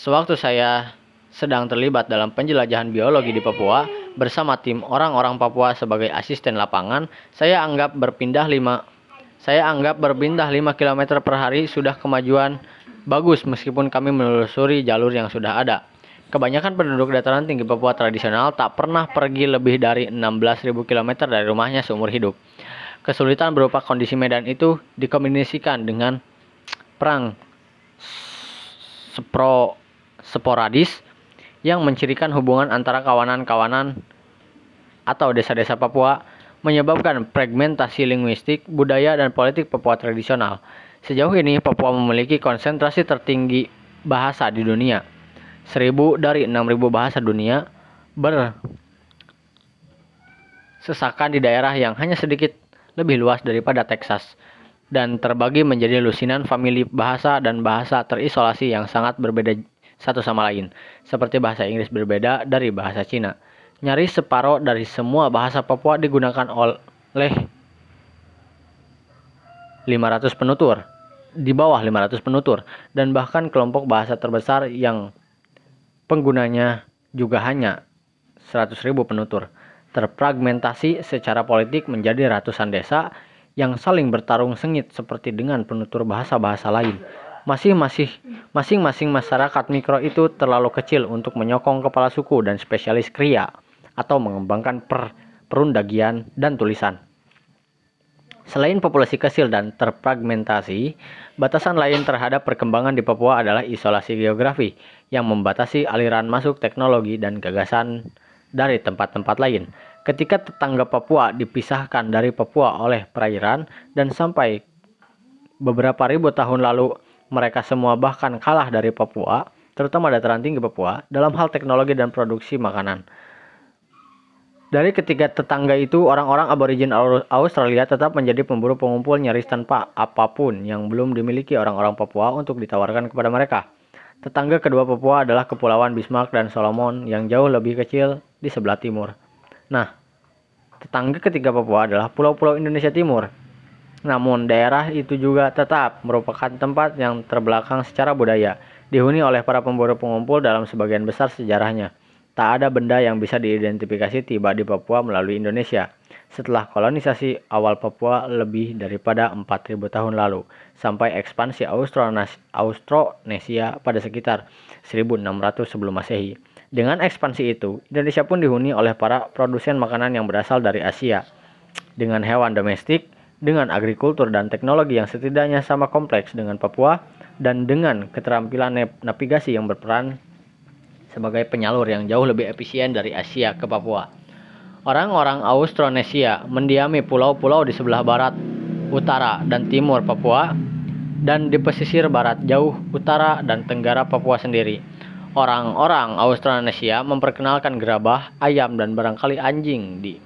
Sewaktu saya sedang terlibat dalam penjelajahan biologi di Papua bersama tim orang-orang Papua sebagai asisten lapangan, saya anggap berpindah 5 saya anggap berpindah 5 km per hari sudah kemajuan bagus meskipun kami menelusuri jalur yang sudah ada. Kebanyakan penduduk dataran tinggi Papua tradisional tak pernah pergi lebih dari 16.000 km dari rumahnya seumur hidup. Kesulitan berupa kondisi medan itu dikombinasikan dengan perang sepro, sporadis yang mencirikan hubungan antara kawanan-kawanan atau desa-desa Papua menyebabkan fragmentasi linguistik, budaya, dan politik Papua tradisional. Sejauh ini, Papua memiliki konsentrasi tertinggi bahasa di dunia. Seribu dari 6.000 bahasa dunia bersesakan di daerah yang hanya sedikit lebih luas daripada Texas dan terbagi menjadi lusinan famili bahasa dan bahasa terisolasi yang sangat berbeda satu sama lain, seperti bahasa Inggris berbeda dari bahasa Cina. Nyaris separuh dari semua bahasa Papua digunakan oleh 500 penutur, di bawah 500 penutur, dan bahkan kelompok bahasa terbesar yang penggunanya juga hanya 100.000 penutur. Terfragmentasi secara politik menjadi ratusan desa yang saling bertarung sengit seperti dengan penutur bahasa-bahasa lain masing-masing masing-masing masyarakat mikro itu terlalu kecil untuk menyokong kepala suku dan spesialis kria atau mengembangkan per, perundagian dan tulisan. Selain populasi kecil dan terfragmentasi, batasan lain terhadap perkembangan di Papua adalah isolasi geografi yang membatasi aliran masuk teknologi dan gagasan dari tempat-tempat lain. Ketika tetangga Papua dipisahkan dari Papua oleh perairan dan sampai beberapa ribu tahun lalu mereka semua bahkan kalah dari Papua, terutama dataran tinggi Papua, dalam hal teknologi dan produksi makanan. Dari ketiga tetangga itu, orang-orang aborigin Australia tetap menjadi pemburu pengumpul nyaris tanpa apa pun yang belum dimiliki orang-orang Papua untuk ditawarkan kepada mereka. Tetangga kedua Papua adalah Kepulauan Bismarck dan Solomon yang jauh lebih kecil di sebelah timur. Nah, tetangga ketiga Papua adalah pulau-pulau Indonesia Timur. Namun, daerah itu juga tetap merupakan tempat yang terbelakang secara budaya, dihuni oleh para pemburu pengumpul dalam sebagian besar sejarahnya. Tak ada benda yang bisa diidentifikasi tiba di Papua melalui Indonesia. Setelah kolonisasi awal Papua lebih daripada 4000 tahun lalu, sampai ekspansi Austronesia pada sekitar 1600 sebelum Masehi. Dengan ekspansi itu, Indonesia pun dihuni oleh para produsen makanan yang berasal dari Asia. Dengan hewan domestik, dengan agrikultur dan teknologi yang setidaknya sama kompleks dengan Papua, dan dengan keterampilan navigasi yang berperan sebagai penyalur yang jauh lebih efisien dari Asia ke Papua. Orang-orang Austronesia mendiami pulau-pulau di sebelah barat, utara, dan timur Papua, dan di pesisir barat jauh utara dan tenggara Papua sendiri. Orang-orang Austronesia memperkenalkan gerabah, ayam, dan barangkali anjing di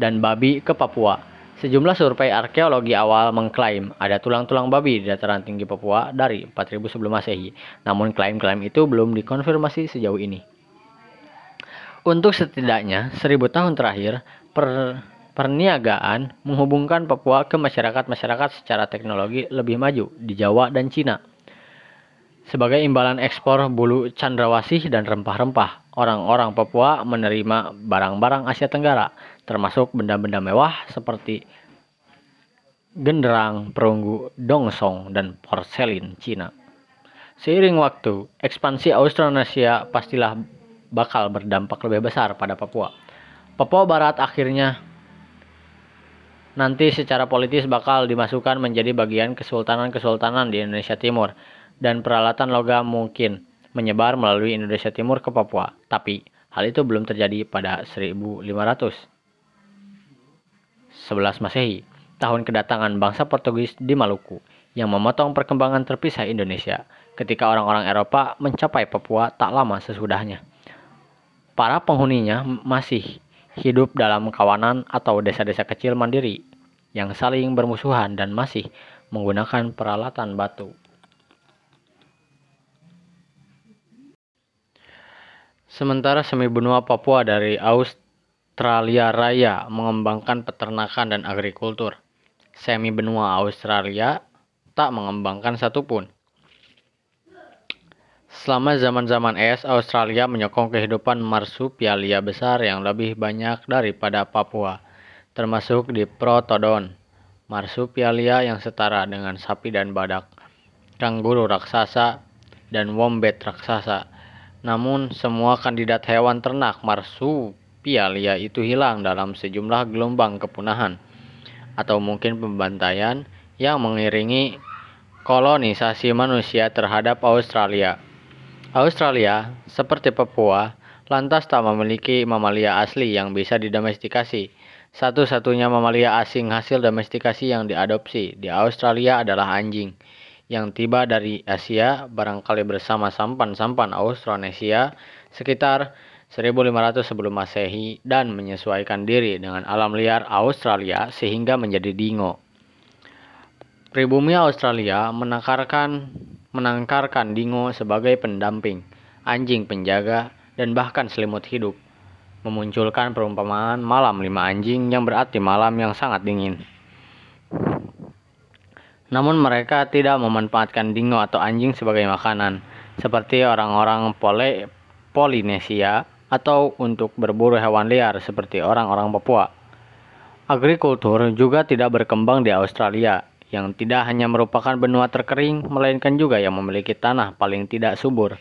dan babi ke Papua. Sejumlah survei arkeologi awal mengklaim ada tulang-tulang babi di dataran tinggi Papua dari 4000 sebelum Masehi. Namun klaim-klaim itu belum dikonfirmasi sejauh ini. Untuk setidaknya 1000 tahun terakhir, per, perniagaan menghubungkan Papua ke masyarakat-masyarakat secara teknologi lebih maju di Jawa dan Cina. Sebagai imbalan ekspor bulu candrawasih dan rempah-rempah, orang-orang Papua menerima barang-barang Asia Tenggara, termasuk benda-benda mewah seperti genderang, perunggu, dongsong, dan porselin Cina. Seiring waktu, ekspansi Austronesia pastilah bakal berdampak lebih besar pada Papua. Papua Barat akhirnya nanti secara politis bakal dimasukkan menjadi bagian kesultanan-kesultanan di Indonesia Timur dan peralatan logam mungkin menyebar melalui Indonesia Timur ke Papua, tapi hal itu belum terjadi pada 1500. 11 Masehi, tahun kedatangan bangsa Portugis di Maluku yang memotong perkembangan terpisah Indonesia ketika orang-orang Eropa mencapai Papua tak lama sesudahnya. Para penghuninya masih hidup dalam kawanan atau desa-desa kecil mandiri yang saling bermusuhan dan masih menggunakan peralatan batu. Sementara semi benua Papua dari Australia Raya mengembangkan peternakan dan agrikultur. Semi benua Australia tak mengembangkan satupun. Selama zaman-zaman es, Australia menyokong kehidupan marsupialia besar yang lebih banyak daripada Papua, termasuk di Protodon, marsupialia yang setara dengan sapi dan badak, kanguru raksasa, dan wombat raksasa namun, semua kandidat hewan ternak marsupialia itu hilang dalam sejumlah gelombang kepunahan, atau mungkin pembantaian yang mengiringi kolonisasi manusia terhadap Australia. Australia, seperti Papua, lantas tak memiliki mamalia asli yang bisa didomestikasi. Satu-satunya mamalia asing hasil domestikasi yang diadopsi di Australia adalah anjing yang tiba dari Asia barangkali bersama sampan-sampan Austronesia sekitar 1500 sebelum Masehi dan menyesuaikan diri dengan alam liar Australia sehingga menjadi dingo. Pribumi Australia menangkarkan menangkarkan dingo sebagai pendamping, anjing penjaga, dan bahkan selimut hidup. Memunculkan perumpamaan malam lima anjing yang berarti malam yang sangat dingin. Namun mereka tidak memanfaatkan dingo atau anjing sebagai makanan, seperti orang-orang Pole Polinesia atau untuk berburu hewan liar seperti orang-orang Papua. Agrikultur juga tidak berkembang di Australia, yang tidak hanya merupakan benua terkering, melainkan juga yang memiliki tanah paling tidak subur.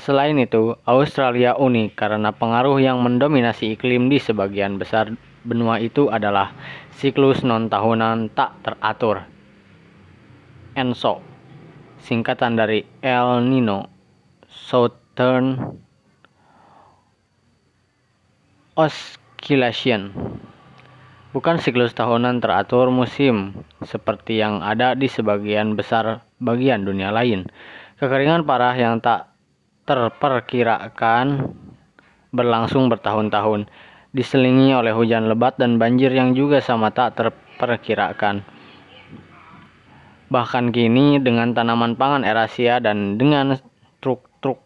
Selain itu, Australia unik karena pengaruh yang mendominasi iklim di sebagian besar benua itu adalah siklus non-tahunan tak teratur ENSO. Singkatan dari El Nino. Southern Oscillation. Bukan siklus tahunan teratur musim seperti yang ada di sebagian besar bagian dunia lain. Kekeringan parah yang tak terperkirakan berlangsung bertahun-tahun diselingi oleh hujan lebat dan banjir yang juga sama tak terperkirakan Bahkan kini dengan tanaman pangan erasia dan dengan truk-truk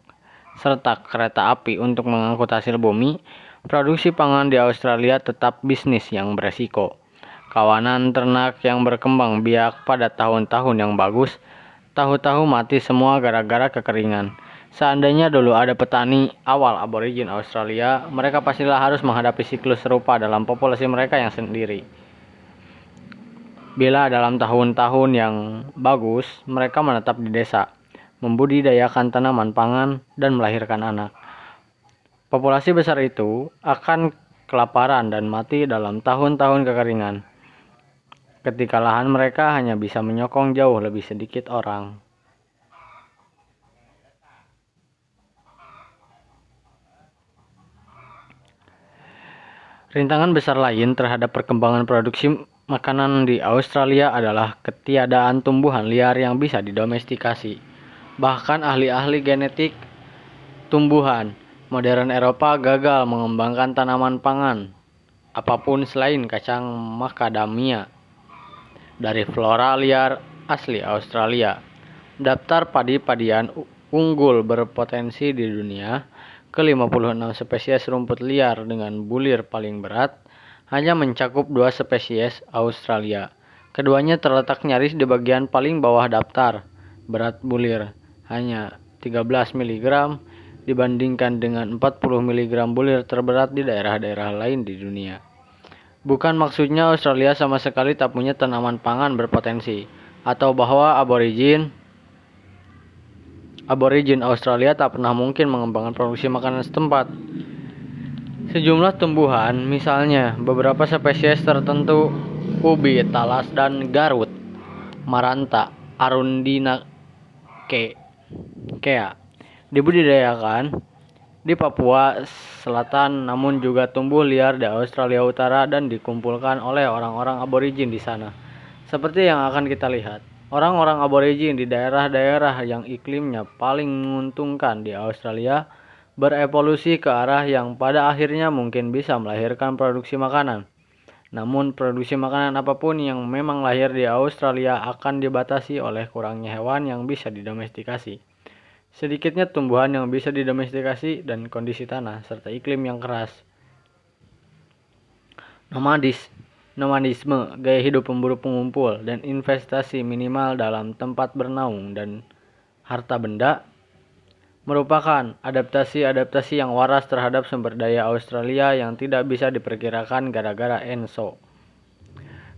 serta kereta api untuk mengangkut hasil bumi, Produksi pangan di Australia tetap bisnis yang beresiko. Kawanan ternak yang berkembang biak pada tahun-tahun yang bagus, tahu-tahu mati semua gara-gara kekeringan. Seandainya dulu ada petani awal aborigin Australia, mereka pastilah harus menghadapi siklus serupa dalam populasi mereka yang sendiri. Bila dalam tahun-tahun yang bagus, mereka menetap di desa, membudidayakan tanaman pangan, dan melahirkan anak. Populasi besar itu akan kelaparan dan mati dalam tahun-tahun kekeringan, ketika lahan mereka hanya bisa menyokong jauh lebih sedikit orang. Rintangan besar lain terhadap perkembangan produksi makanan di Australia adalah ketiadaan tumbuhan liar yang bisa didomestikasi. Bahkan ahli-ahli genetik tumbuhan Modern Eropa gagal mengembangkan tanaman pangan apa pun selain kacang macadamia dari flora liar asli Australia. Daftar padi-padian unggul berpotensi di dunia ke-56 spesies rumput liar dengan bulir paling berat hanya mencakup dua spesies Australia. Keduanya terletak nyaris di bagian paling bawah daftar. Berat bulir hanya 13 mg dibandingkan dengan 40 mg bulir terberat di daerah-daerah lain di dunia. Bukan maksudnya Australia sama sekali tak punya tanaman pangan berpotensi, atau bahwa aborigin aborigin Australia tak pernah mungkin mengembangkan produksi makanan setempat. Sejumlah tumbuhan, misalnya beberapa spesies tertentu, ubi, talas, dan garut, maranta, arundina, ke, kea, dibudidayakan di Papua Selatan namun juga tumbuh liar di Australia Utara dan dikumpulkan oleh orang-orang aborigin di sana. Seperti yang akan kita lihat, orang-orang aborigin di daerah-daerah yang iklimnya paling menguntungkan di Australia berevolusi ke arah yang pada akhirnya mungkin bisa melahirkan produksi makanan. Namun produksi makanan apa pun yang memang lahir di Australia akan dibatasi oleh kurangnya hewan yang bisa didomestikasi sedikitnya tumbuhan yang bisa didomestikasi dan kondisi tanah serta iklim yang keras. Nomadis, nomadisme, gaya hidup pemburu pengumpul dan investasi minimal dalam tempat bernaung dan harta benda merupakan adaptasi-adaptasi yang waras terhadap sumber daya Australia yang tidak bisa diperkirakan gara-gara ENSO.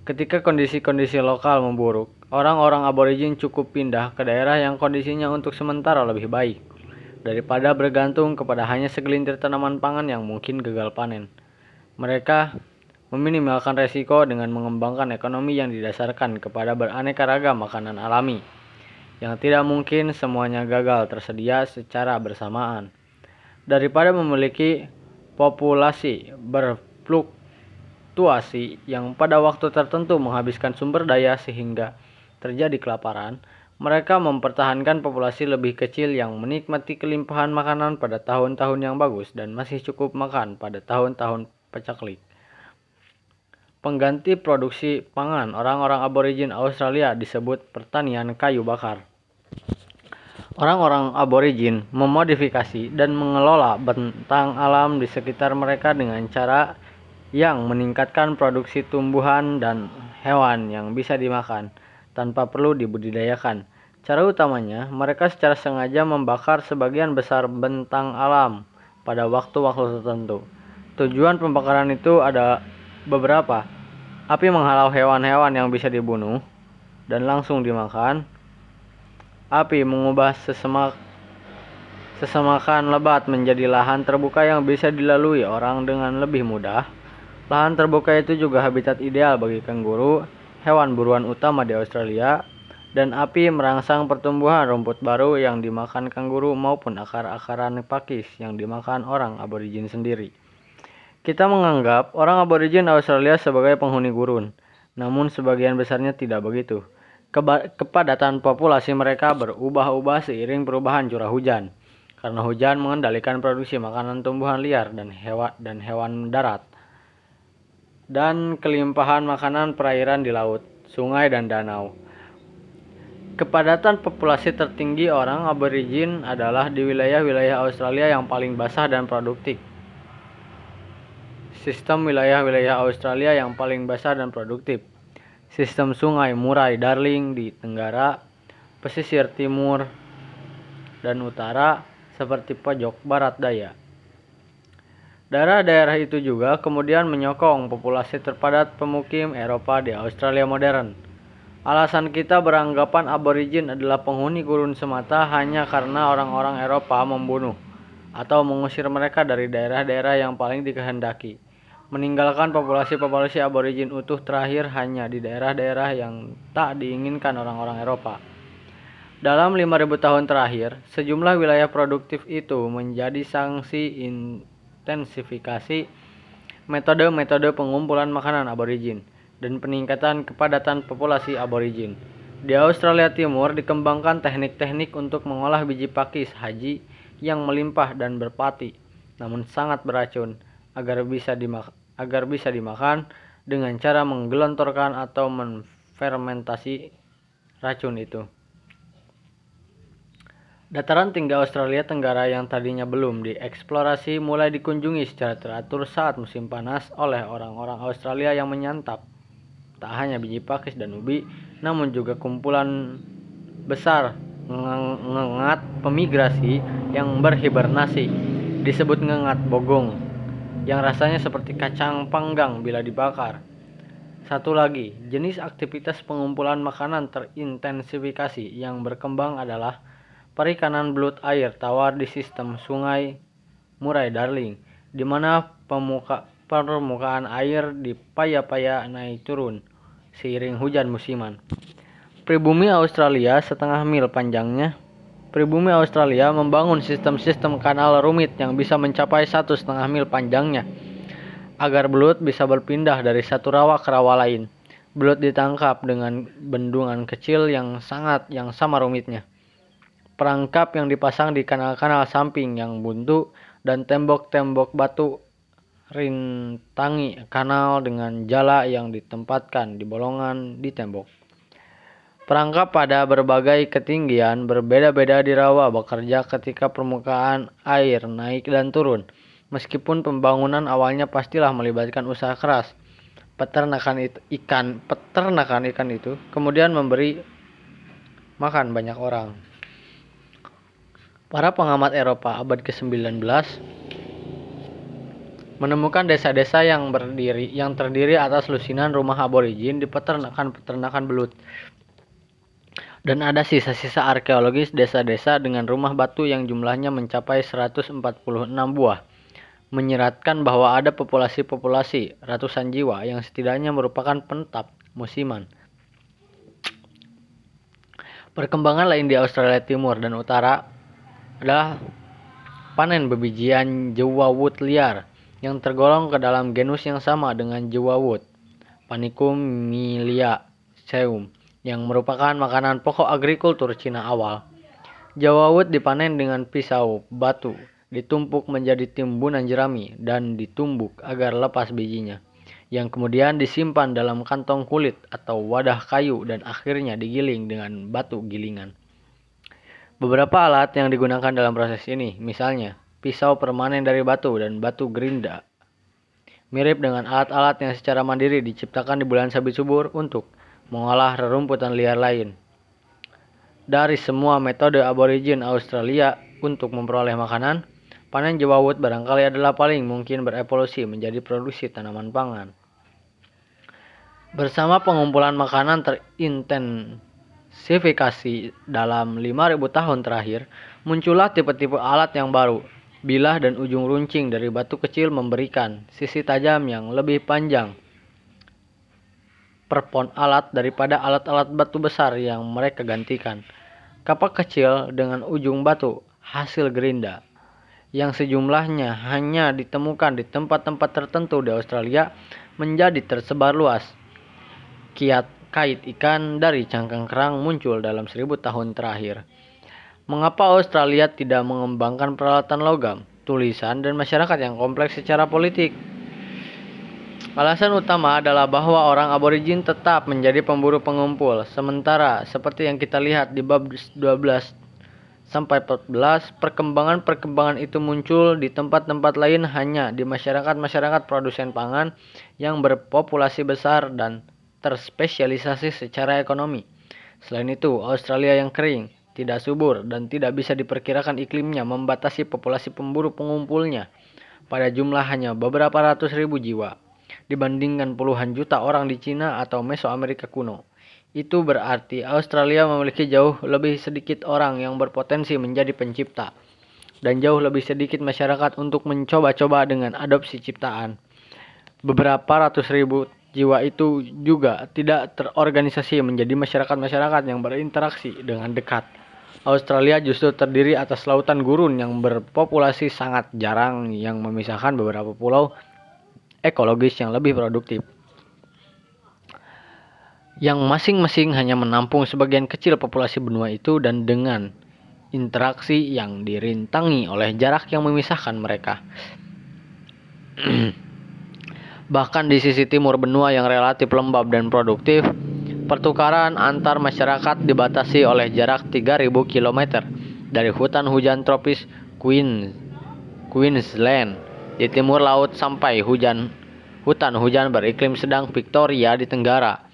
Ketika kondisi-kondisi lokal memburuk, orang-orang aborigin cukup pindah ke daerah yang kondisinya untuk sementara lebih baik, daripada bergantung kepada hanya segelintir tanaman pangan yang mungkin gagal panen. Mereka meminimalkan resiko dengan mengembangkan ekonomi yang didasarkan kepada beraneka ragam makanan alami, yang tidak mungkin semuanya gagal tersedia secara bersamaan. Daripada memiliki populasi berfluk situasi yang pada waktu tertentu menghabiskan sumber daya sehingga terjadi kelaparan, mereka mempertahankan populasi lebih kecil yang menikmati kelimpahan makanan pada tahun-tahun yang bagus dan masih cukup makan pada tahun-tahun pacaklik. Pengganti produksi pangan orang-orang aborigin Australia disebut pertanian kayu bakar. Orang-orang aborigin memodifikasi dan mengelola bentang alam di sekitar mereka dengan cara yang meningkatkan produksi tumbuhan dan hewan yang bisa dimakan tanpa perlu dibudidayakan. Cara utamanya, mereka secara sengaja membakar sebagian besar bentang alam pada waktu-waktu tertentu. Tujuan pembakaran itu ada beberapa. Api menghalau hewan-hewan yang bisa dibunuh dan langsung dimakan. Api mengubah sesemak sesemakan lebat menjadi lahan terbuka yang bisa dilalui orang dengan lebih mudah. Lahan terbuka itu juga habitat ideal bagi kanguru, hewan buruan utama di Australia, dan api merangsang pertumbuhan rumput baru yang dimakan kanguru maupun akar-akaran pakis yang dimakan orang aborigin sendiri. Kita menganggap orang aborigin Australia sebagai penghuni gurun, namun sebagian besarnya tidak begitu. Keba kepadatan populasi mereka berubah-ubah seiring perubahan curah hujan, karena hujan mengendalikan produksi makanan tumbuhan liar dan hewan dan hewan darat dan kelimpahan makanan perairan di laut, sungai, dan danau. Kepadatan populasi tertinggi orang aborigin adalah di wilayah-wilayah Australia yang paling basah dan produktif. Sistem wilayah-wilayah Australia yang paling besar dan produktif. Sistem sungai Murai Darling di Tenggara, pesisir timur dan utara seperti pojok barat daya. Daerah-daerah itu juga kemudian menyokong populasi terpadat pemukim Eropa di Australia modern. Alasan kita beranggapan aborigin adalah penghuni gurun semata hanya karena orang-orang Eropa membunuh atau mengusir mereka dari daerah-daerah yang paling dikehendaki meninggalkan populasi-populasi aborigin utuh terakhir hanya di daerah-daerah yang tak diinginkan orang-orang Eropa. Dalam 5000 tahun terakhir, sejumlah wilayah produktif itu menjadi sanksi intensifikasi metode-metode pengumpulan makanan aborigin dan peningkatan kepadatan populasi aborigin. Di Australia Timur dikembangkan teknik-teknik untuk mengolah biji pakis haji yang melimpah dan berpati, namun sangat beracun agar bisa dimakan agar bisa dimakan dengan cara menggelontorkan atau menfermentasi racun itu. Dataran tinggi Australia Tenggara yang tadinya belum dieksplorasi mulai dikunjungi secara teratur saat musim panas oleh orang-orang Australia yang menyantap tak hanya biji pakis dan ubi, namun juga kumpulan besar ngengat pemigrasi yang berhibernasi disebut ngengat bogong yang rasanya seperti kacang panggang bila dibakar. Satu lagi, jenis aktivitas pengumpulan makanan terintensifikasi yang berkembang adalah perikanan belut air tawar di sistem sungai Murai Darling, di mana pemuka, permukaan air di paya-paya naik turun seiring hujan musiman. Pribumi Australia setengah mil panjangnya Pribumi Australia membangun sistem-sistem kanal rumit yang bisa mencapai satu setengah mil panjangnya agar belut bisa berpindah dari satu rawa ke rawa lain. Belut ditangkap dengan bendungan kecil yang sangat yang sama rumitnya. Perangkap yang dipasang di kanal-kanal samping yang buntu dan tembok-tembok batu rintangi kanal dengan jala yang ditempatkan di bolongan di tembok. Perangkap pada berbagai ketinggian berbeda-beda di rawa bekerja ketika permukaan air naik dan turun. Meskipun pembangunan awalnya pastilah melibatkan usaha keras, peternakan ikan peternakan ikan itu kemudian memberi makan banyak orang. Para pengamat Eropa abad ke-19 menemukan desa-desa yang berdiri yang terdiri atas lusinan rumah aborigin di peternakan-peternakan belut dan ada sisa-sisa arkeologis desa-desa dengan rumah batu yang jumlahnya mencapai 146 buah, menyeratkan bahwa ada populasi-populasi ratusan jiwa yang setidaknya merupakan penetap musiman. Perkembangan lain di Australia Timur dan Utara adalah panen bebijian jewawut liar yang tergolong ke dalam genus yang sama dengan jewawut, Panicum miliaceum yang merupakan makanan pokok agrikultur Cina awal. Jawawut dipanen dengan pisau batu, ditumpuk menjadi timbunan jerami, dan ditumbuk agar lepas bijinya, yang kemudian disimpan dalam kantong kulit atau wadah kayu dan akhirnya digiling dengan batu gilingan. Beberapa alat yang digunakan dalam proses ini, misalnya pisau permanen dari batu dan batu gerinda, mirip dengan alat-alat yang secara mandiri diciptakan di bulan sabit subur untuk mengolah rerumputan liar lain. Dari semua metode aborigin Australia untuk memperoleh makanan, panen jewawut barangkali adalah paling mungkin berevolusi menjadi produksi tanaman pangan. Bersama pengumpulan makanan terintensifikasi dalam 5000 tahun terakhir, muncullah tipe-tipe alat yang baru. Bilah dan ujung runcing dari batu kecil memberikan sisi tajam yang lebih panjang per pon alat daripada alat-alat batu besar yang mereka gantikan. Kapak kecil dengan ujung batu hasil gerinda yang sejumlahnya hanya ditemukan di tempat-tempat tertentu di Australia menjadi tersebar luas. Kiat kait ikan dari cangkang kerang muncul dalam seribu tahun terakhir. Mengapa Australia tidak mengembangkan peralatan logam, tulisan, dan masyarakat yang kompleks secara politik? Alasan utama adalah bahwa orang aborigin tetap menjadi pemburu pengumpul. Sementara seperti yang kita lihat di bab 12 sampai 14, perkembangan-perkembangan itu muncul di tempat-tempat lain hanya di masyarakat-masyarakat produsen pangan yang berpopulasi besar dan terspesialisasi secara ekonomi. Selain itu, Australia yang kering, tidak subur, dan tidak bisa diperkirakan iklimnya membatasi populasi pemburu pengumpulnya pada jumlah hanya beberapa ratus ribu jiwa dibandingkan puluhan juta orang di Cina atau Mesoamerika kuno. Itu berarti Australia memiliki jauh lebih sedikit orang yang berpotensi menjadi pencipta dan jauh lebih sedikit masyarakat untuk mencoba-coba dengan adopsi ciptaan. Beberapa ratus ribu jiwa itu juga tidak terorganisasi menjadi masyarakat-masyarakat yang berinteraksi dengan dekat. Australia justru terdiri atas lautan gurun yang berpopulasi sangat jarang yang memisahkan beberapa pulau ekologis yang lebih produktif yang masing-masing hanya menampung sebagian kecil populasi benua itu dan dengan interaksi yang dirintangi oleh jarak yang memisahkan mereka. Bahkan di sisi timur benua yang relatif lembab dan produktif, pertukaran antar masyarakat dibatasi oleh jarak 3000 km dari hutan hujan tropis Queen, Queensland di timur laut sampai hujan hutan hujan beriklim sedang Victoria di tenggara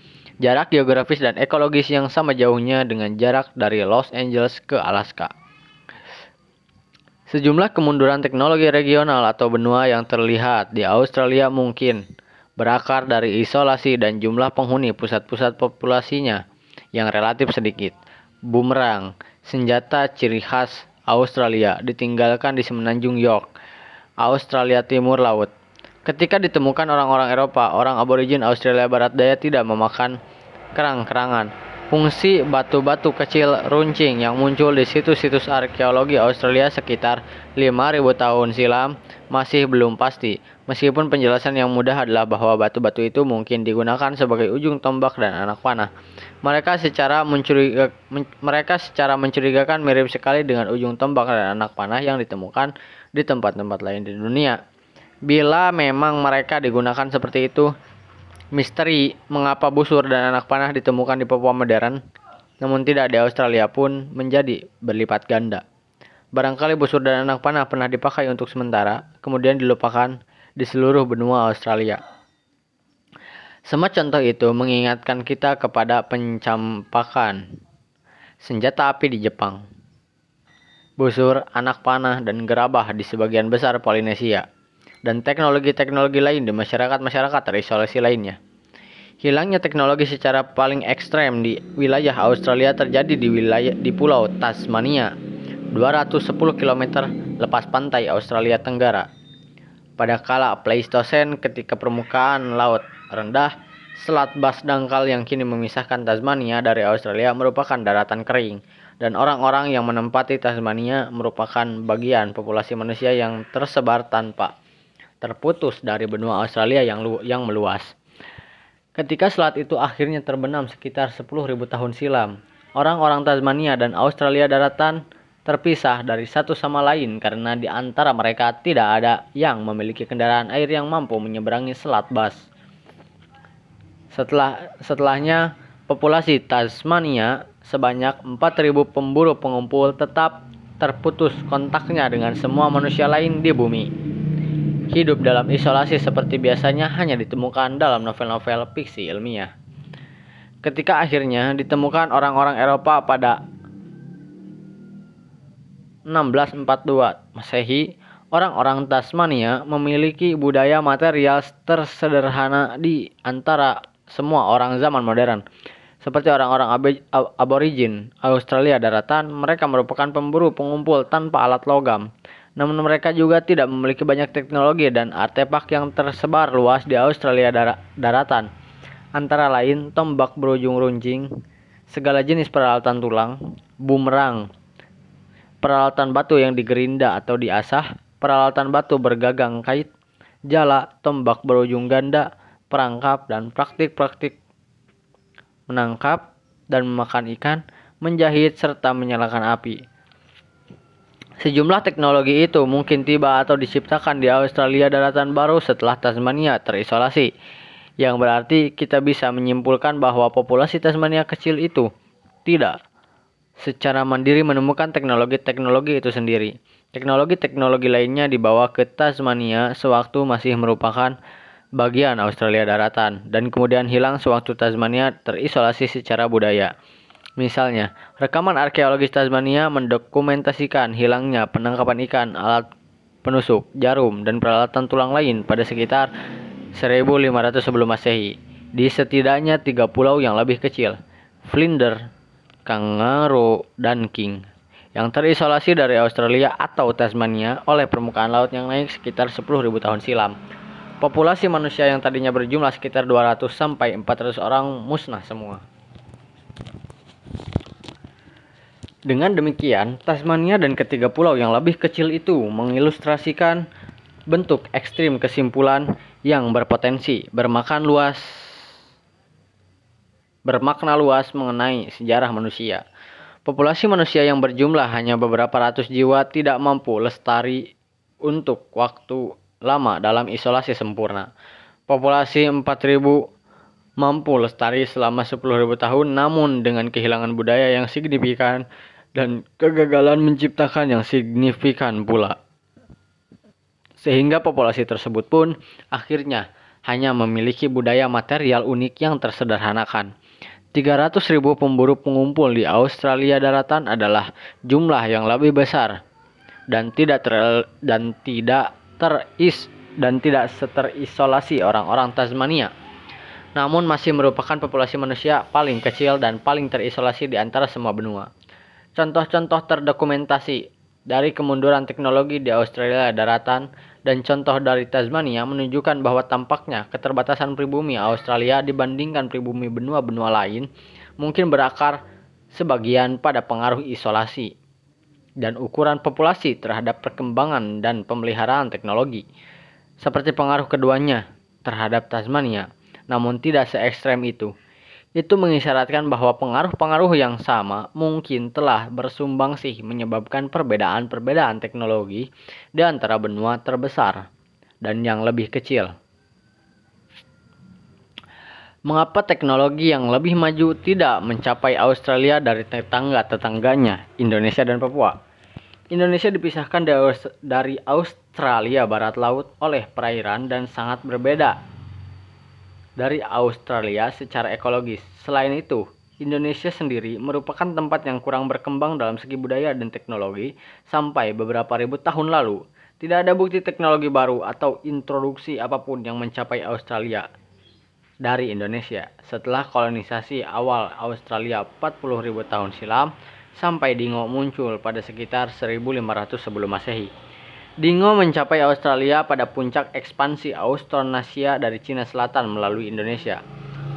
jarak geografis dan ekologis yang sama jauhnya dengan jarak dari Los Angeles ke Alaska. Sejumlah kemunduran teknologi regional atau benua yang terlihat di Australia mungkin berakar dari isolasi dan jumlah penghuni pusat-pusat populasinya yang relatif sedikit. Bumerang, senjata ciri khas Australia, ditinggalkan di semenanjung York, Australia Timur Laut. Ketika ditemukan orang-orang Eropa, orang aborigin Australia Barat Daya tidak memakan kerang-kerangan. Fungsi batu-batu kecil runcing yang muncul di situs-situs arkeologi Australia sekitar 5.000 tahun silam masih belum pasti. Meskipun penjelasan yang mudah adalah bahwa batu-batu itu mungkin digunakan sebagai ujung tombak dan anak panah. Mereka secara mencuriga, men, mereka secara mencurigakan mirip sekali dengan ujung tombak dan anak panah yang ditemukan di tempat-tempat lain di dunia. Bila memang mereka digunakan seperti itu, misteri mengapa busur dan anak panah ditemukan di Papua modern, namun tidak di Australia pun menjadi berlipat ganda. Barangkali busur dan anak panah pernah dipakai untuk sementara, kemudian dilupakan di seluruh benua Australia. Semua contoh itu mengingatkan kita kepada pencampakan senjata api di Jepang, busur, anak panah, dan gerabah di sebagian besar Polinesia dan teknologi-teknologi lain di masyarakat-masyarakat terisolasi lainnya. Hilangnya teknologi secara paling ekstrem di wilayah Australia terjadi di wilayah di Pulau Tasmania, 210 km lepas pantai Australia Tenggara. Pada kala Pleistosen ketika permukaan laut rendah, Selat Bass dangkal yang kini memisahkan Tasmania dari Australia merupakan daratan kering dan orang-orang yang menempati Tasmania merupakan bagian populasi manusia yang tersebar tanpa terputus dari benua Australia yang, lu yang meluas. Ketika selat itu akhirnya terbenam sekitar 10.000 tahun silam, orang-orang Tasmania dan Australia daratan terpisah dari satu sama lain karena di antara mereka tidak ada yang memiliki kendaraan air yang mampu menyeberangi Selat Bass. Setelah setelahnya populasi Tasmania sebanyak 4.000 pemburu pengumpul tetap terputus kontaknya dengan semua manusia lain di bumi. Hidup dalam isolasi seperti biasanya hanya ditemukan dalam novel-novel fiksi ilmiah. Ketika akhirnya ditemukan orang-orang Eropa pada 1642 Masehi, orang-orang Tasmania memiliki budaya material tersederhana di antara semua orang zaman modern. Seperti orang-orang aborigin Australia daratan, mereka merupakan pemburu pengumpul tanpa alat logam. Namun mereka juga tidak memiliki banyak teknologi dan artefak yang tersebar luas di Australia dar daratan. Antara lain tombak berujung runcing, segala jenis peralatan tulang, bumerang, peralatan batu yang digerinda atau diasah, peralatan batu bergagang kait, jala, tombak berujung ganda, perangkap, dan praktik-praktik menangkap dan memakan ikan, menjahit, serta menyalakan api. Sejumlah teknologi itu mungkin tiba atau diciptakan di Australia daratan baru setelah Tasmania terisolasi, yang berarti kita bisa menyimpulkan bahwa populasi Tasmania kecil itu tidak secara mandiri menemukan teknologi-teknologi itu sendiri. Teknologi-teknologi lainnya dibawa ke Tasmania sewaktu masih merupakan bagian Australia daratan dan kemudian hilang sewaktu Tasmania terisolasi secara budaya. Misalnya, rekaman arkeologis Tasmania mendokumentasikan hilangnya penangkapan ikan, alat penusuk, jarum, dan peralatan tulang lain pada sekitar 1500 sebelum Masehi di setidaknya tiga pulau yang lebih kecil, Flinders, Kangaroo, dan King yang terisolasi dari Australia atau Tasmania oleh permukaan laut yang naik sekitar 10.000 tahun silam. Populasi manusia yang tadinya berjumlah sekitar 200 sampai 400 orang musnah semua. Dengan demikian, Tasmania dan ketiga pulau yang lebih kecil itu mengilustrasikan bentuk ekstrim kesimpulan yang berpotensi bermakan luas bermakna luas mengenai sejarah manusia. Populasi manusia yang berjumlah hanya beberapa ratus jiwa tidak mampu lestari untuk waktu lama dalam isolasi sempurna. Populasi 4000 mampu lestari selama 10.000 tahun namun dengan kehilangan budaya yang signifikan dan kegagalan menciptakan yang signifikan pula. Sehingga populasi tersebut pun akhirnya hanya memiliki budaya material unik yang tersederhanakan 300 ribu pemburu pengumpul di Australia daratan adalah jumlah yang lebih besar dan tidak dan tidak teris dan tidak terisolasi orang-orang Tasmania. Namun masih merupakan populasi manusia paling kecil dan paling terisolasi di antara semua benua. Contoh-contoh terdokumentasi dari kemunduran teknologi di Australia daratan dan contoh dari Tasmania menunjukkan bahwa tampaknya keterbatasan pribumi Australia dibandingkan pribumi benua-benua lain mungkin berakar sebagian pada pengaruh isolasi dan ukuran populasi terhadap perkembangan dan pemeliharaan teknologi, seperti pengaruh keduanya terhadap Tasmania, namun tidak se ekstrem itu. Itu mengisyaratkan bahwa pengaruh-pengaruh yang sama mungkin telah bersumbangsi menyebabkan perbedaan-perbedaan teknologi di antara benua terbesar dan yang lebih kecil. Mengapa teknologi yang lebih maju tidak mencapai Australia dari tetangga-tetangganya, Indonesia dan Papua? Indonesia dipisahkan dari Australia barat laut oleh perairan dan sangat berbeda dari Australia secara ekologis. Selain itu, Indonesia sendiri merupakan tempat yang kurang berkembang dalam segi budaya dan teknologi sampai beberapa ribu tahun lalu. Tidak ada bukti teknologi baru atau introduksi apa pun yang mencapai Australia dari Indonesia setelah kolonisasi awal Australia 40.000 tahun silam sampai Dingo muncul pada sekitar 1500 sebelum Masehi. Dingo mencapai Australia pada puncak ekspansi Austronesia dari Cina Selatan melalui Indonesia.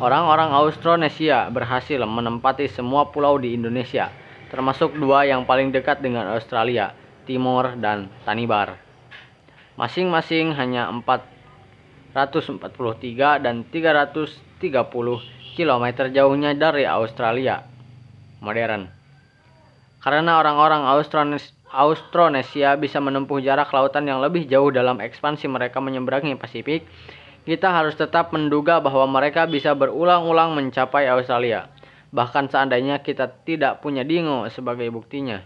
Orang-orang Austronesia berhasil menempati semua pulau di Indonesia, termasuk dua yang paling dekat dengan Australia, Timor dan Tanibar. Masing-masing hanya 443 dan 330 km jauhnya dari Australia modern. Karena orang-orang Austronesia bisa menempuh jarak lautan yang lebih jauh dalam ekspansi mereka menyeberangi Pasifik, kita harus tetap menduga bahwa mereka bisa berulang-ulang mencapai Australia, bahkan seandainya kita tidak punya dingo sebagai buktinya.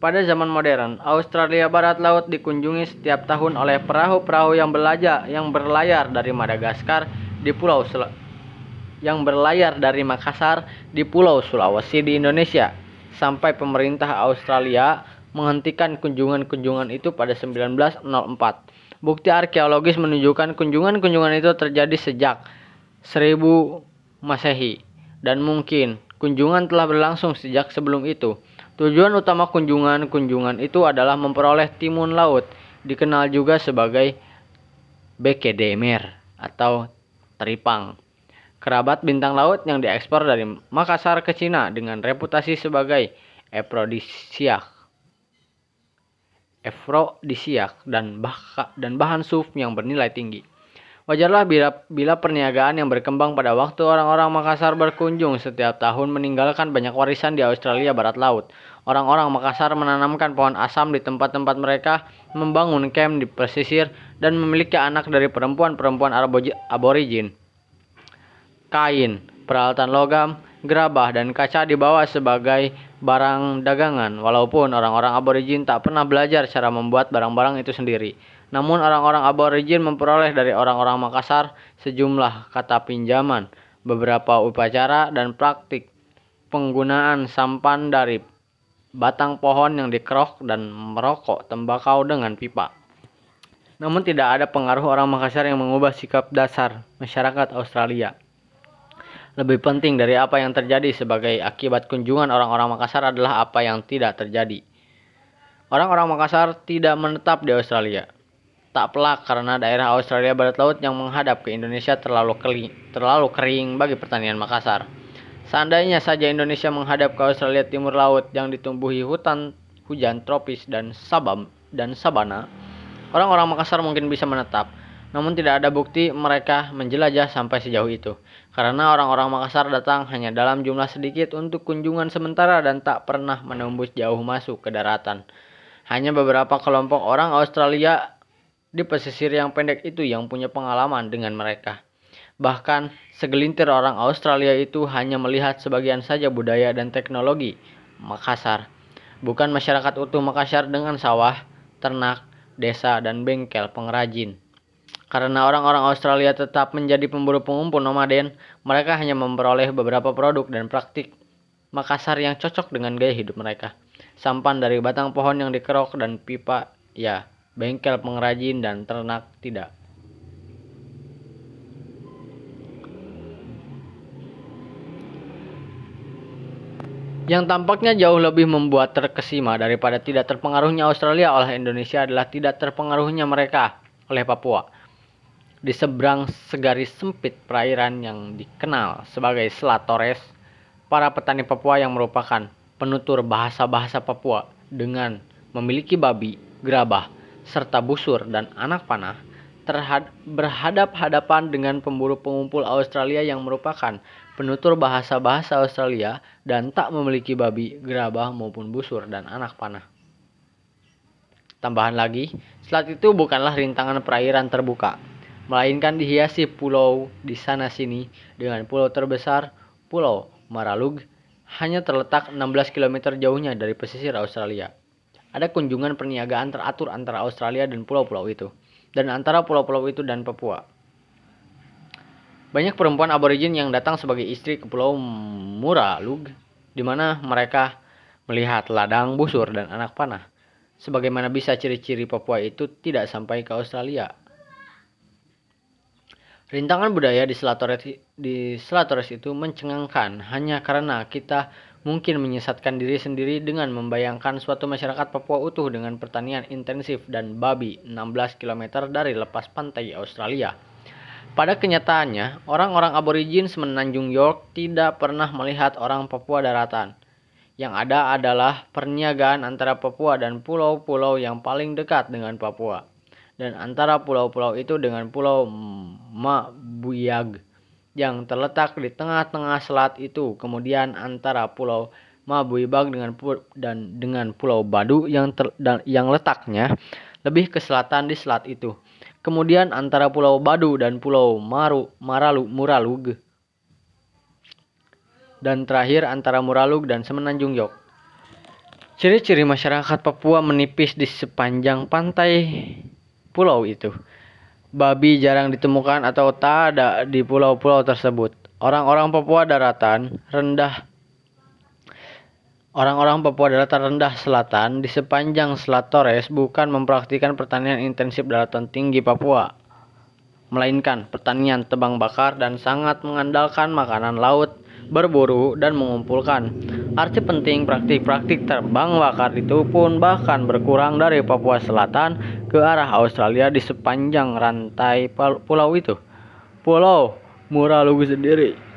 Pada zaman modern, Australia barat laut dikunjungi setiap tahun oleh perahu-perahu yang belajar yang berlayar dari Madagaskar di Pulau Sel yang berlayar dari Makassar di Pulau Sulawesi di Indonesia sampai pemerintah Australia menghentikan kunjungan-kunjungan itu pada 1904. Bukti arkeologis menunjukkan kunjungan-kunjungan itu terjadi sejak 1000 Masehi dan mungkin kunjungan telah berlangsung sejak sebelum itu. Tujuan utama kunjungan-kunjungan itu adalah memperoleh timun laut, dikenal juga sebagai bekedemer atau teripang. Kerabat bintang laut yang diekspor dari Makassar ke Cina dengan reputasi sebagai eprodisiak efrodisiak dan bah dan bahan suf yang bernilai tinggi. Wajarlah bila, bila perniagaan yang berkembang pada waktu orang-orang Makassar berkunjung setiap tahun meninggalkan banyak warisan di Australia Barat Laut. Orang-orang Makassar menanamkan pohon asam di tempat-tempat mereka, membangun camp di pesisir, dan memiliki anak dari perempuan-perempuan aborigin. Kain, peralatan logam, gerabah, dan kaca dibawa sebagai barang dagangan, walaupun orang-orang aborigin tak pernah belajar cara membuat barang-barang itu sendiri. Namun orang-orang aborigin memperoleh dari orang-orang Makassar sejumlah kata pinjaman, beberapa upacara dan praktik penggunaan sampan dari batang pohon yang dikerok dan merokok tembakau dengan pipa. Namun tidak ada pengaruh orang Makassar yang mengubah sikap dasar masyarakat Australia. Lebih penting dari apa yang terjadi sebagai akibat kunjungan orang-orang Makassar adalah apa yang tidak terjadi. Orang-orang Makassar tidak menetap di Australia. Tak pelak karena daerah Australia Barat Laut yang menghadap ke Indonesia terlalu kering, terlalu kering bagi pertanian Makassar. Seandainya saja Indonesia menghadap ke Australia Timur Laut yang ditumbuhi hutan hujan tropis dan sabam dan sabana, orang-orang Makassar mungkin bisa menetap. Namun tidak ada bukti mereka menjelajah sampai sejauh itu. Karena orang-orang Makassar datang hanya dalam jumlah sedikit untuk kunjungan sementara dan tak pernah menembus jauh masuk ke daratan. Hanya beberapa kelompok orang Australia di pesisir yang pendek itu yang punya pengalaman dengan mereka. Bahkan segelintir orang Australia itu hanya melihat sebagian saja budaya dan teknologi Makassar. Bukan masyarakat utuh Makassar dengan sawah, ternak, desa, dan bengkel pengrajin. Karena orang-orang Australia tetap menjadi pemburu pengumpul nomaden, mereka hanya memperoleh beberapa produk dan praktik Makassar yang cocok dengan gaya hidup mereka. Sampan dari batang pohon yang dikerok dan pipa, ya, bengkel pengrajin dan ternak tidak. Yang tampaknya jauh lebih membuat terkesima daripada tidak terpengaruhnya Australia oleh Indonesia adalah tidak terpengaruhnya mereka oleh Papua. Di seberang segaris sempit perairan yang dikenal sebagai Selat Torres, para petani Papua yang merupakan penutur bahasa-bahasa Papua dengan memiliki babi, gerabah, serta busur dan anak panah berhadap-hadapan dengan pemburu pengumpul Australia yang merupakan penutur bahasa-bahasa Australia dan tak memiliki babi, gerabah maupun busur dan anak panah. Tambahan lagi, selat itu bukanlah rintangan perairan terbuka, melainkan dihiasi pulau di sana-sini dengan pulau terbesar, Pulau Maralug, hanya terletak 16 km jauhnya dari pesisir Australia. Ada kunjungan perniagaan teratur antara Australia dan pulau-pulau itu, dan antara pulau-pulau itu dan Papua. Banyak perempuan aborigin yang datang sebagai istri ke Pulau Muralug, di mana mereka melihat ladang busur dan anak panah. Sebagaimana bisa ciri-ciri Papua itu tidak sampai ke Australia. Rintangan budaya di Selat Torres, di Selat Torres itu mencengangkan hanya karena kita mungkin menyesatkan diri sendiri dengan membayangkan suatu masyarakat Papua utuh dengan pertanian intensif dan babi 16 km dari lepas pantai Australia. Pada kenyataannya, orang-orang aborigin semenanjung York tidak pernah melihat orang Papua daratan. Yang ada adalah perniagaan antara Papua dan pulau-pulau yang paling dekat dengan Papua dan antara pulau-pulau itu dengan pulau Mabuyag yang terletak di tengah-tengah selat itu. Kemudian antara pulau Mabuyag dengan dan dengan pulau Badu yang ter, dan, yang letaknya lebih ke selatan di selat itu. Kemudian antara pulau Badu dan pulau Maru Maralu Muralug dan terakhir antara Muralug dan Semenanjung Yok. Ciri-ciri masyarakat Papua menipis di sepanjang pantai pulau itu. Babi jarang ditemukan atau tak ada di pulau-pulau tersebut. Orang-orang Papua daratan rendah Orang-orang Papua daratan rendah selatan di sepanjang Selat Torres bukan mempraktikkan pertanian intensif daratan tinggi Papua, melainkan pertanian tebang bakar dan sangat mengandalkan makanan laut berburu, dan mengumpulkan. Arti penting praktik-praktik terbang bakar itu pun bahkan berkurang dari Papua Selatan ke arah Australia di sepanjang rantai pulau itu. Pulau Muralugu sendiri.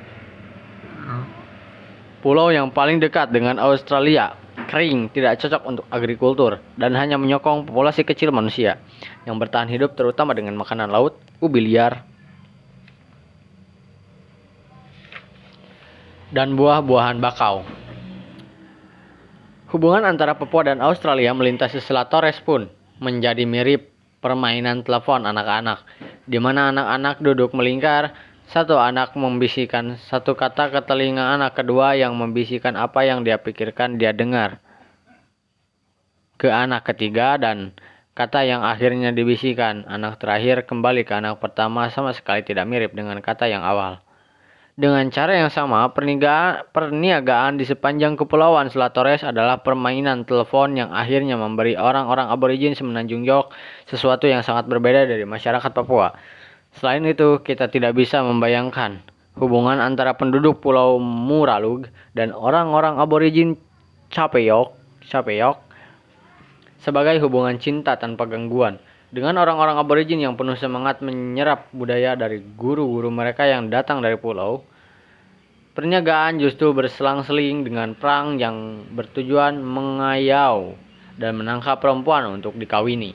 Pulau yang paling dekat dengan Australia, kering, tidak cocok untuk agrikultur, dan hanya menyokong populasi kecil manusia yang bertahan hidup terutama dengan makanan laut, ubi liar, dan buah-buahan bakau. Hubungan antara Papua dan Australia melintasi Selat Torres pun menjadi mirip permainan telepon anak-anak, di mana anak-anak duduk melingkar Satu anak membisikkan satu kata ke telinga anak kedua yang membisikkan apa yang dia pikirkan dia dengar ke anak ketiga dan kata yang akhirnya dibisikkan anak terakhir kembali ke anak pertama sama sekali tidak mirip dengan kata yang awal. Dengan cara yang sama, perniagaan di sepanjang kepulauan Selatores adalah permainan telepon yang akhirnya memberi orang-orang aborigin semenanjung York sesuatu yang sangat berbeda dari masyarakat Papua. Selain itu, kita tidak bisa membayangkan hubungan antara penduduk Pulau Muralug dan orang-orang aborigin Chapeyok, Chapeyok sebagai hubungan cinta tanpa gangguan. Dengan orang-orang aborigin yang penuh semangat menyerap budaya dari guru-guru mereka yang datang dari pulau, perniagaan justru berselang-seling dengan perang yang bertujuan mengayau dan menangkap perempuan untuk dikawini.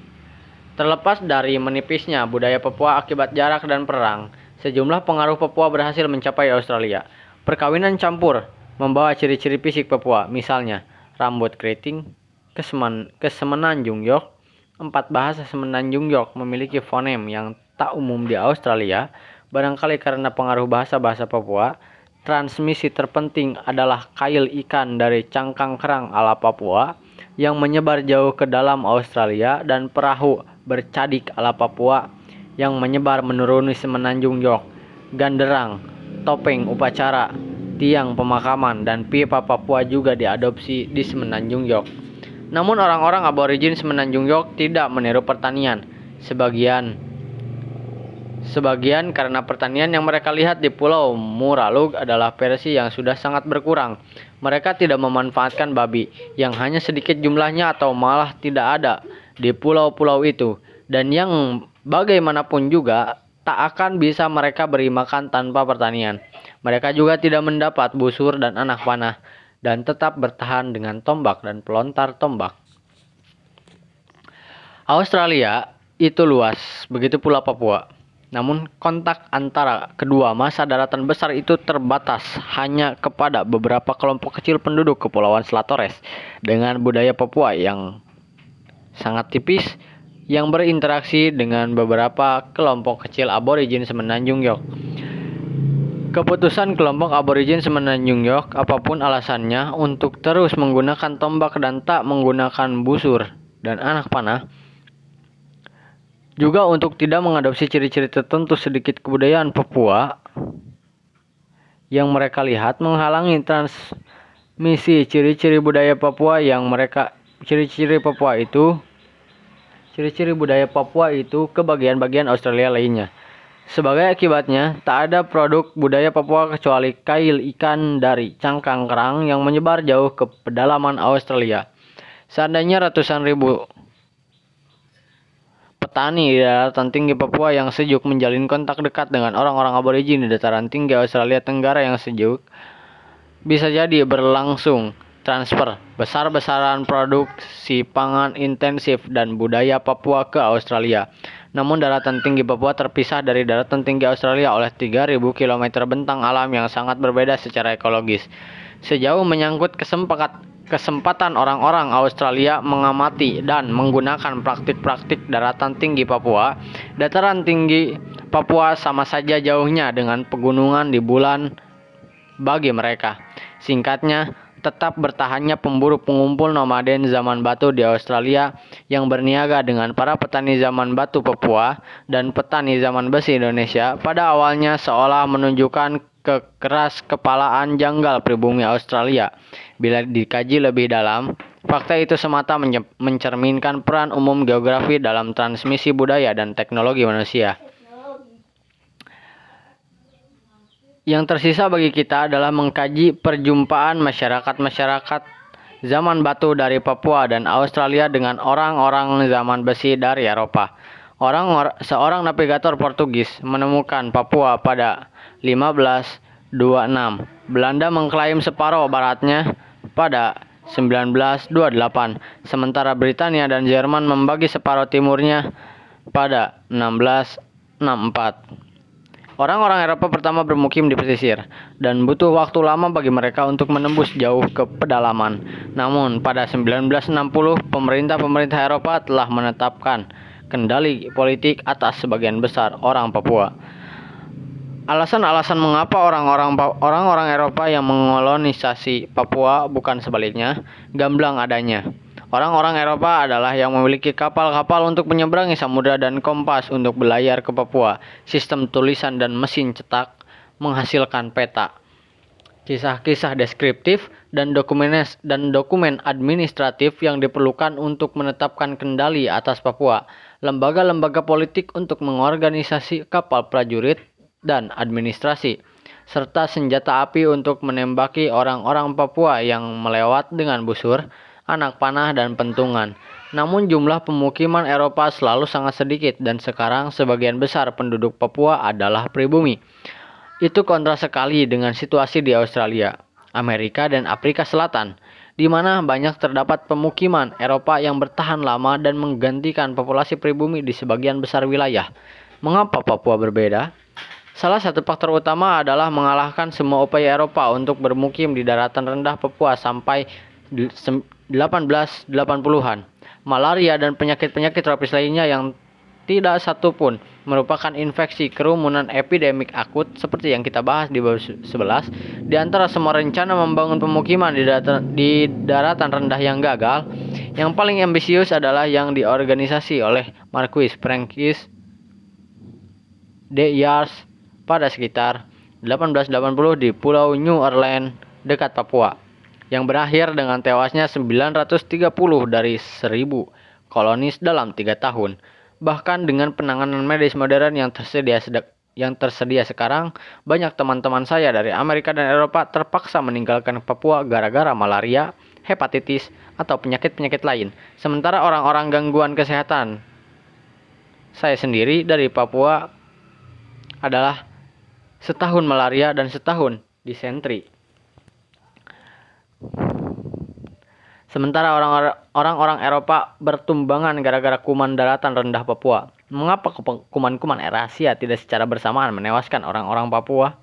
Terlepas dari menipisnya budaya Papua akibat jarak dan perang, sejumlah pengaruh Papua berhasil mencapai Australia. Perkawinan campur membawa ciri-ciri fisik Papua, misalnya rambut keriting, kesemen, kesemenanjung York. Empat bahasa semenanjung York memiliki fonem yang tak umum di Australia, barangkali karena pengaruh bahasa-bahasa Papua. Transmisi terpenting adalah kail ikan dari cangkang kerang ala Papua yang menyebar jauh ke dalam Australia dan perahu bercadik ala Papua yang menyebar menuruni semenanjung York, ganderang, topeng upacara, tiang pemakaman, dan pipa Papua juga diadopsi di semenanjung York. Namun orang-orang aborigin semenanjung York tidak meniru pertanian. Sebagian Sebagian karena pertanian yang mereka lihat di Pulau Muralug adalah versi yang sudah sangat berkurang. Mereka tidak memanfaatkan babi yang hanya sedikit jumlahnya atau malah tidak ada di pulau-pulau itu dan yang bagaimanapun juga tak akan bisa mereka beri makan tanpa pertanian. Mereka juga tidak mendapat busur dan anak panah dan tetap bertahan dengan tombak dan pelontar tombak. Australia itu luas, begitu pula Papua. Namun kontak antara kedua masa daratan besar itu terbatas hanya kepada beberapa kelompok kecil penduduk Kepulauan Selatores dengan budaya Papua yang sangat tipis yang berinteraksi dengan beberapa kelompok kecil aborigin semenanjung York. Keputusan kelompok aborigin semenanjung York, apa pun alasannya, untuk terus menggunakan tombak dan tak menggunakan busur dan anak panah, juga untuk tidak mengadopsi ciri-ciri tertentu sedikit kebudayaan Papua yang mereka lihat menghalangi transmisi ciri-ciri budaya Papua yang mereka ciri-ciri Papua itu Ciri-ciri budaya Papua itu ke bagian-bagian Australia lainnya. Sebagai akibatnya, tak ada produk budaya Papua kecuali kail ikan dari cangkang kerang yang menyebar jauh ke pedalaman Australia. Seandainya ratusan ribu petani di daratan tinggi Papua yang sejuk menjalin kontak dekat dengan orang-orang aborigin di dataran tinggi Australia Tenggara yang sejuk, bisa jadi berlangsung transfer besar-besaran produksi pangan intensif dan budaya Papua ke Australia. Namun daratan tinggi Papua terpisah dari daratan tinggi Australia oleh 3000 km bentang alam yang sangat berbeda secara ekologis. Sejauh menyangkut kesempatan kesempatan orang-orang Australia mengamati dan menggunakan praktik-praktik daratan tinggi Papua, dataran tinggi Papua sama saja jauhnya dengan pegunungan di bulan bagi mereka. Singkatnya, tetap bertahannya pemburu pengumpul nomaden zaman batu di Australia yang berniaga dengan para petani zaman batu Papua dan petani zaman besi Indonesia pada awalnya seolah menunjukkan kekeras kepalaan janggal pribumi Australia. Bila dikaji lebih dalam, fakta itu semata mencerminkan peran umum geografi dalam transmisi budaya dan teknologi manusia. Yang tersisa bagi kita adalah mengkaji perjumpaan masyarakat-masyarakat zaman batu dari Papua dan Australia dengan orang-orang zaman besi dari Eropa. Orang or, seorang navigator Portugis menemukan Papua pada 1526. Belanda mengklaim separuh baratnya pada 1928, sementara Britania dan Jerman membagi separuh timurnya pada 1664. Orang-orang Eropa pertama bermukim di pesisir, dan butuh waktu lama bagi mereka untuk menembus jauh ke pedalaman. Namun, pada 1960, pemerintah-pemerintah Eropa telah menetapkan kendali politik atas sebagian besar orang Papua. Alasan-alasan mengapa orang-orang orang-orang Eropa yang mengolonisasi Papua bukan sebaliknya, gamblang adanya. Orang-orang Eropa adalah yang memiliki kapal-kapal untuk menyeberangi samudera dan kompas untuk berlayar ke Papua. Sistem tulisan dan mesin cetak menghasilkan peta. Kisah-kisah deskriptif dan dokumen dan dokumen administratif yang diperlukan untuk menetapkan kendali atas Papua. Lembaga-lembaga politik untuk mengorganisasi kapal prajurit dan administrasi serta senjata api untuk menembaki orang-orang Papua yang melewat dengan busur anak panah, dan pentungan. Namun jumlah pemukiman Eropa selalu sangat sedikit dan sekarang sebagian besar penduduk Papua adalah pribumi. Itu kontra sekali dengan situasi di Australia, Amerika, dan Afrika Selatan, di mana banyak terdapat pemukiman Eropa yang bertahan lama dan menggantikan populasi pribumi di sebagian besar wilayah. Mengapa Papua berbeda? Salah satu faktor utama adalah mengalahkan semua upaya Eropa untuk bermukim di daratan rendah Papua sampai 1880-an. Malaria dan penyakit-penyakit tropis lainnya yang tidak satu pun merupakan infeksi kerumunan epidemik akut seperti yang kita bahas di bawah 11 di antara semua rencana membangun pemukiman di daratan, di daratan rendah yang gagal yang paling ambisius adalah yang diorganisasi oleh Marquis Francis de Yars pada sekitar 1880 di Pulau New Orleans dekat Papua yang berakhir dengan tewasnya 930 dari 1000 kolonis dalam tiga tahun. Bahkan dengan penanganan medis modern yang tersedia yang tersedia sekarang, banyak teman-teman saya dari Amerika dan Eropa terpaksa meninggalkan Papua gara-gara malaria, hepatitis, atau penyakit-penyakit lain. Sementara orang-orang gangguan kesehatan saya sendiri dari Papua adalah setahun malaria dan setahun disentri. Sementara orang-orang Eropa bertumbangan gara-gara kuman daratan rendah Papua. Mengapa kuman-kuman Eurasia tidak secara bersamaan menewaskan orang-orang Papua?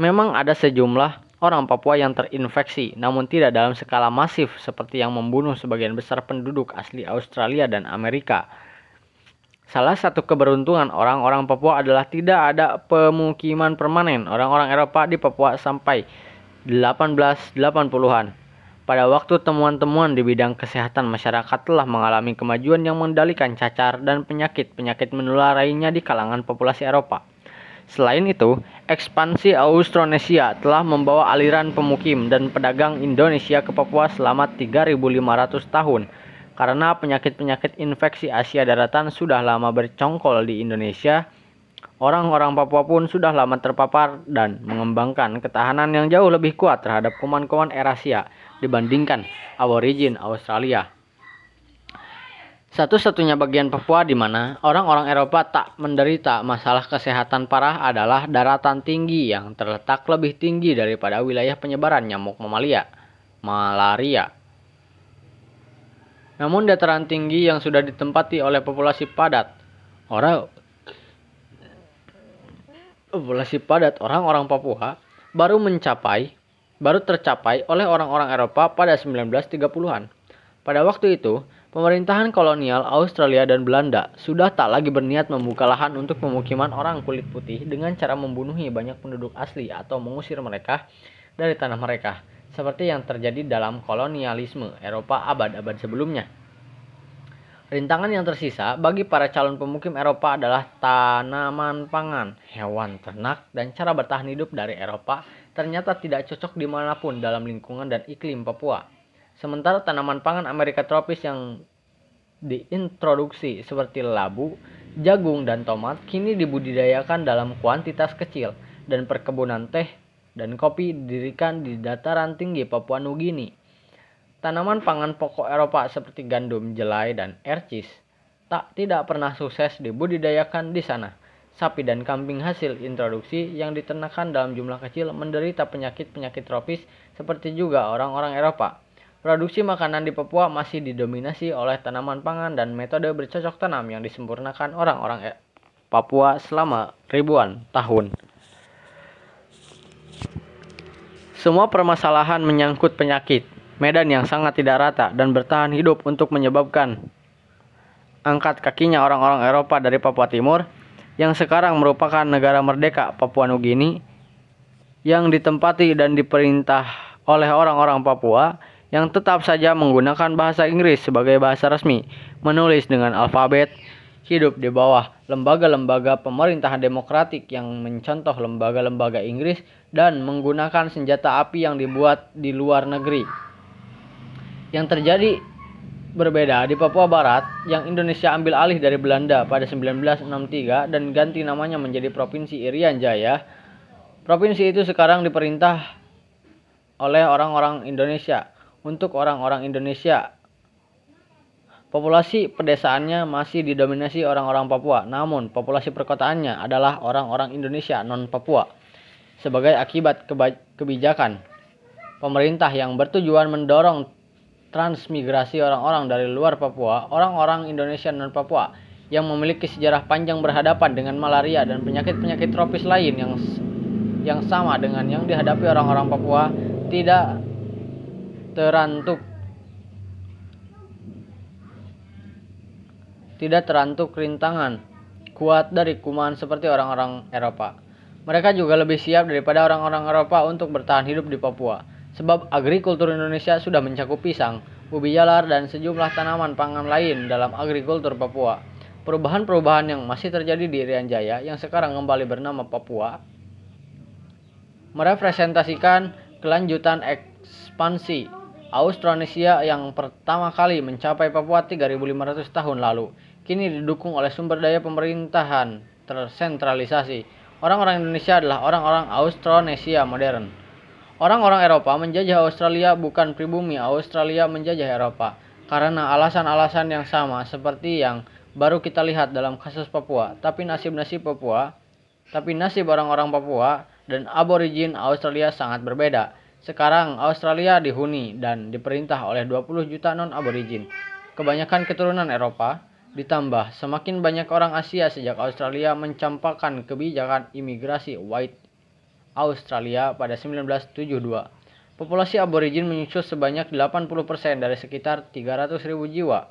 Memang ada sejumlah orang Papua yang terinfeksi, namun tidak dalam skala masif seperti yang membunuh sebagian besar penduduk asli Australia dan Amerika. Salah satu keberuntungan orang-orang Papua adalah tidak ada pemukiman permanen orang-orang Eropa di Papua sampai 1880-an. Pada waktu temuan-temuan di bidang kesehatan masyarakat telah mengalami kemajuan yang mengendalikan cacar dan penyakit-penyakit menular lainnya di kalangan populasi Eropa. Selain itu, ekspansi Austronesia telah membawa aliran pemukim dan pedagang Indonesia ke Papua selama 3.500 tahun. Karena penyakit-penyakit infeksi Asia daratan sudah lama bercongkol di Indonesia, orang-orang Papua pun sudah lama terpapar dan mengembangkan ketahanan yang jauh lebih kuat terhadap kuman-kuman Eurasia dibandingkan aborigin Australia. Satu-satunya bagian Papua di mana orang-orang Eropa tak menderita masalah kesehatan parah adalah daratan tinggi yang terletak lebih tinggi daripada wilayah penyebaran nyamuk mamalia, malaria. Namun dataran tinggi yang sudah ditempati oleh populasi padat, orang populasi padat orang-orang Papua baru mencapai baru tercapai oleh orang-orang Eropa pada 1930-an. Pada waktu itu, pemerintahan kolonial Australia dan Belanda sudah tak lagi berniat membuka lahan untuk pemukiman orang kulit putih dengan cara membunuhi banyak penduduk asli atau mengusir mereka dari tanah mereka, seperti yang terjadi dalam kolonialisme Eropa abad-abad sebelumnya. Rintangan yang tersisa bagi para calon pemukim Eropa adalah tanaman pangan, hewan ternak, dan cara bertahan hidup dari Eropa ternyata tidak cocok di mana pun dalam lingkungan dan iklim Papua. Sementara tanaman pangan Amerika tropis yang diintroduksi seperti labu, jagung, dan tomat kini dibudidayakan dalam kuantitas kecil dan perkebunan teh dan kopi didirikan di dataran tinggi Papua Nugini. Tanaman pangan pokok Eropa seperti gandum, jelai, dan ercis tak tidak pernah sukses dibudidayakan di sana sapi dan kambing hasil introduksi yang diternakan dalam jumlah kecil menderita penyakit-penyakit tropis seperti juga orang-orang Eropa. Produksi makanan di Papua masih didominasi oleh tanaman pangan dan metode bercocok tanam yang disempurnakan orang-orang e- Papua selama ribuan tahun. Semua permasalahan menyangkut penyakit, medan yang sangat tidak rata dan bertahan hidup untuk menyebabkan angkat kakinya orang-orang Eropa dari Papua Timur yang sekarang merupakan negara merdeka Papua Nugini yang ditempati dan diperintah oleh orang-orang Papua yang tetap saja menggunakan bahasa Inggris sebagai bahasa resmi, menulis dengan alfabet, hidup di bawah lembaga-lembaga pemerintahan demokratik yang mencontoh lembaga-lembaga Inggris dan menggunakan senjata api yang dibuat di luar negeri. Yang terjadi berbeda di Papua Barat yang Indonesia ambil alih dari Belanda pada 1963 dan ganti namanya menjadi Provinsi Irian Jaya. Provinsi itu sekarang diperintah oleh orang-orang Indonesia untuk orang-orang Indonesia. Populasi pedesaannya masih didominasi orang-orang Papua, namun populasi perkotaannya adalah orang-orang Indonesia non-Papua. Sebagai akibat kebijakan pemerintah yang bertujuan mendorong transmigrasi orang-orang dari luar Papua, orang-orang Indonesia non-Papua yang memiliki sejarah panjang berhadapan dengan malaria dan penyakit-penyakit tropis lain yang yang sama dengan yang dihadapi orang-orang Papua tidak terantuk tidak terantuk rintangan kuat dari kuman seperti orang-orang Eropa. Mereka juga lebih siap daripada orang-orang Eropa untuk bertahan hidup di Papua. Sebab agrikultur Indonesia sudah mencakup pisang, ubi jalar, dan sejumlah tanaman pangan lain dalam agrikultur Papua. Perubahan-perubahan yang masih terjadi di Irian Jaya yang sekarang kembali bernama Papua merepresentasikan kelanjutan ekspansi Austronesia yang pertama kali mencapai Papua 3500 tahun lalu. Kini didukung oleh sumber daya pemerintahan tersentralisasi. Orang-orang Indonesia adalah orang-orang Austronesia modern. Orang-orang Eropa menjajah Australia bukan pribumi Australia menjajah Eropa karena alasan-alasan yang sama seperti yang baru kita lihat dalam kasus Papua. Tapi nasib-nasib Papua, tapi nasib orang-orang Papua dan aborigin Australia sangat berbeda. Sekarang Australia dihuni dan diperintah oleh 20 juta non-aborigin. Kebanyakan keturunan Eropa, ditambah semakin banyak orang Asia sejak Australia mencampakkan kebijakan imigrasi white Australia pada 1972. Populasi aborigin menyusut sebanyak 80% dari sekitar 300.000 jiwa.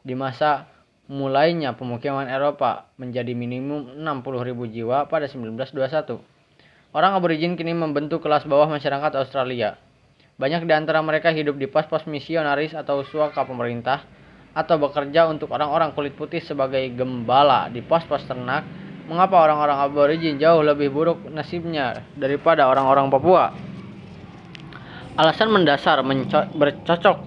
Di masa mulainya pemukiman Eropa menjadi minimum 60.000 jiwa pada 1921. Orang aborigin kini membentuk kelas bawah masyarakat Australia. Banyak di antara mereka hidup di pos-pos misionaris atau suaka pemerintah atau bekerja untuk orang-orang kulit putih sebagai gembala di pos-pos ternak Mengapa orang-orang aborigin jauh lebih buruk nasibnya daripada orang-orang Papua? Alasan mendasar bercocok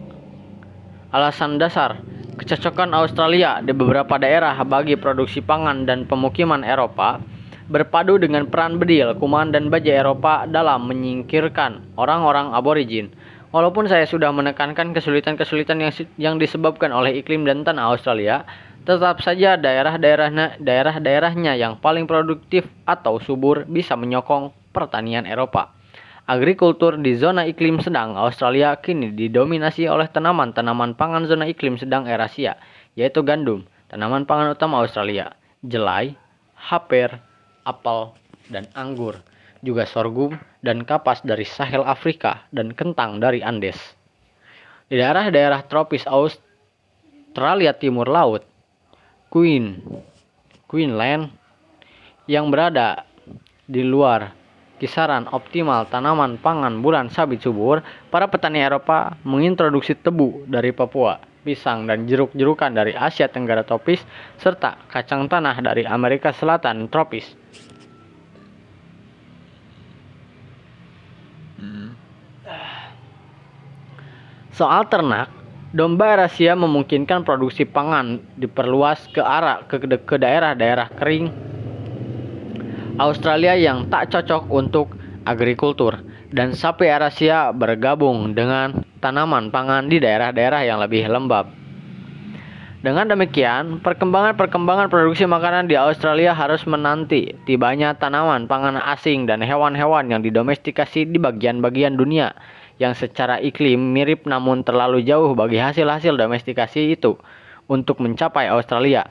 Alasan dasar kecocokan Australia di beberapa daerah bagi produksi pangan dan pemukiman Eropa berpadu dengan peran bedil, kuman, dan baja Eropa dalam menyingkirkan orang-orang aborigin. Walaupun saya sudah menekankan kesulitan-kesulitan yang, yang disebabkan oleh iklim dan tanah Australia, Tetap saja daerah-daerahnya daerah-daerahnya yang paling produktif atau subur bisa menyokong pertanian Eropa. Agrikultur di zona iklim sedang Australia kini didominasi oleh tanaman-tanaman pangan zona iklim sedang Eurasia, yaitu gandum, tanaman pangan utama Australia, jelai, haper, apel, dan anggur, juga sorghum dan kapas dari Sahel Afrika dan kentang dari Andes. Di daerah-daerah tropis Australia Timur Laut, Queen Queensland yang berada di luar kisaran optimal tanaman pangan bulan sabit subur, para petani Eropa mengintroduksi tebu dari Papua, pisang dan jeruk-jerukan dari Asia Tenggara tropis, serta kacang tanah dari Amerika Selatan tropis. Hmm. Soal ternak, Domba Rahasia memungkinkan produksi pangan diperluas ke arah ke, ke daerah-daerah kering Australia yang tak cocok untuk agrikultur dan sapi Arasia bergabung dengan tanaman pangan di daerah-daerah yang lebih lembab. Dengan demikian, perkembangan-perkembangan produksi makanan di Australia harus menanti tibanya tanaman pangan asing dan hewan-hewan yang didomestikasi di bagian-bagian dunia yang secara iklim mirip namun terlalu jauh bagi hasil-hasil domestikasi itu untuk mencapai Australia.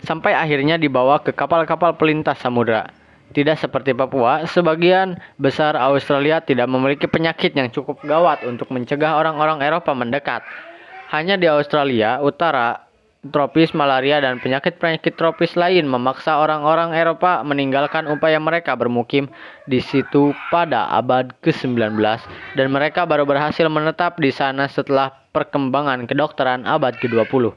Sampai akhirnya dibawa ke kapal-kapal pelintas samudera. Tidak seperti Papua, sebagian besar Australia tidak memiliki penyakit yang cukup gawat untuk mencegah orang-orang Eropa mendekat. Hanya di Australia Utara tropis, malaria, dan penyakit-penyakit tropis lain memaksa orang-orang Eropa meninggalkan upaya mereka bermukim di situ pada abad ke-19 dan mereka baru berhasil menetap di sana setelah perkembangan kedokteran abad ke-20.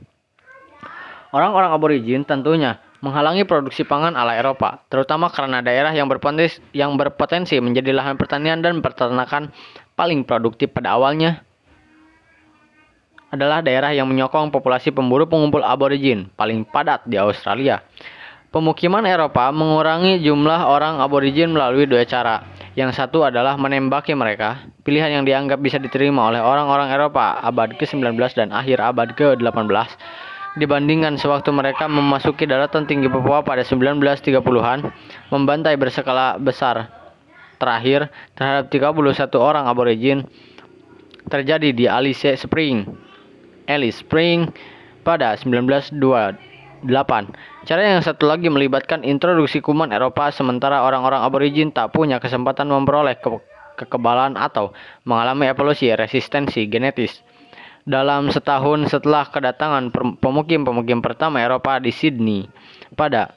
Orang-orang aborigin tentunya menghalangi produksi pangan ala Eropa, terutama karena daerah yang berpotensi, yang berpotensi menjadi lahan pertanian dan peternakan paling produktif pada awalnya adalah daerah yang menyokong populasi pemburu pengumpul aborigin paling padat di Australia. Pemukiman Eropa mengurangi jumlah orang aborigin melalui dua cara. Yang satu adalah menembaki mereka, pilihan yang dianggap bisa diterima oleh orang-orang Eropa abad ke-19 dan akhir abad ke-18 dibandingkan sewaktu mereka memasuki daratan tinggi Papua pada 1930-an, membantai berskala besar. Terakhir, terhadap 31 orang aborigin terjadi di Alice Spring, Alice Spring pada 1928. Cara yang satu lagi melibatkan introduksi kuman Eropa sementara orang-orang aborigin tak punya kesempatan memperoleh ke kekebalan atau mengalami evolusi resistensi genetis. Dalam setahun setelah kedatangan pemukim-pemukim pertama Eropa di Sydney pada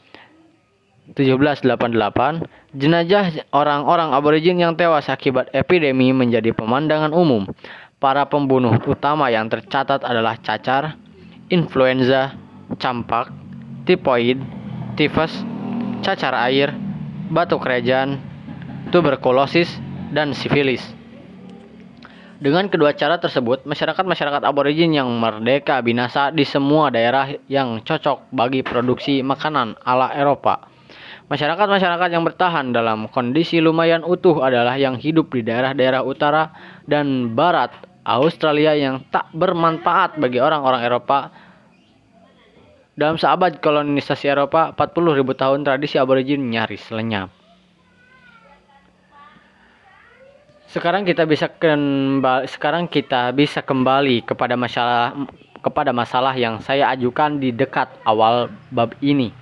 1788, jenazah orang-orang aborigin yang tewas akibat epidemi menjadi pemandangan umum. Para pembunuh utama yang tercatat adalah cacar, influenza, campak, tipoid, tifus, cacar air, batuk kerajaan, tuberkulosis, dan sifilis. Dengan kedua cara tersebut, masyarakat-masyarakat aborigin yang merdeka binasa di semua daerah yang cocok bagi produksi makanan ala Eropa. Masyarakat-masyarakat yang bertahan dalam kondisi lumayan utuh adalah yang hidup di daerah-daerah utara dan barat Australia yang tak bermanfaat bagi orang-orang Eropa. Dalam seabad kolonisasi Eropa, 40.000 tahun tradisi aborigin nyaris lenyap. Sekarang kita bisa kembali sekarang kita bisa kembali kepada masalah kepada masalah yang saya ajukan di dekat awal bab ini.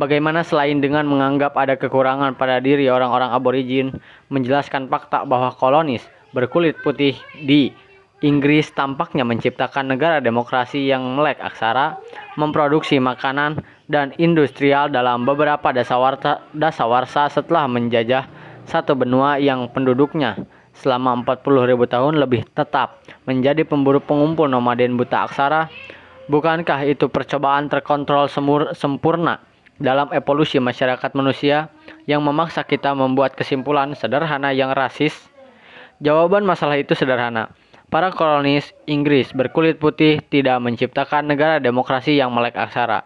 Bagaimana selain dengan menganggap ada kekurangan pada diri orang-orang aborigin, menjelaskan fakta bahwa kolonis berkulit putih di Inggris tampaknya menciptakan negara demokrasi yang melek aksara, memproduksi makanan dan industrial dalam beberapa dasawarsa, dasawarsa setelah menjajah satu benua yang penduduknya selama 40.000 tahun lebih tetap menjadi pemburu pengumpul nomaden buta aksara. Bukankah itu percobaan terkontrol semur, sempurna dalam evolusi masyarakat manusia yang memaksa kita membuat kesimpulan sederhana yang rasis? Jawaban masalah itu sederhana Para kolonis Inggris berkulit putih tidak menciptakan negara demokrasi yang melek aksara,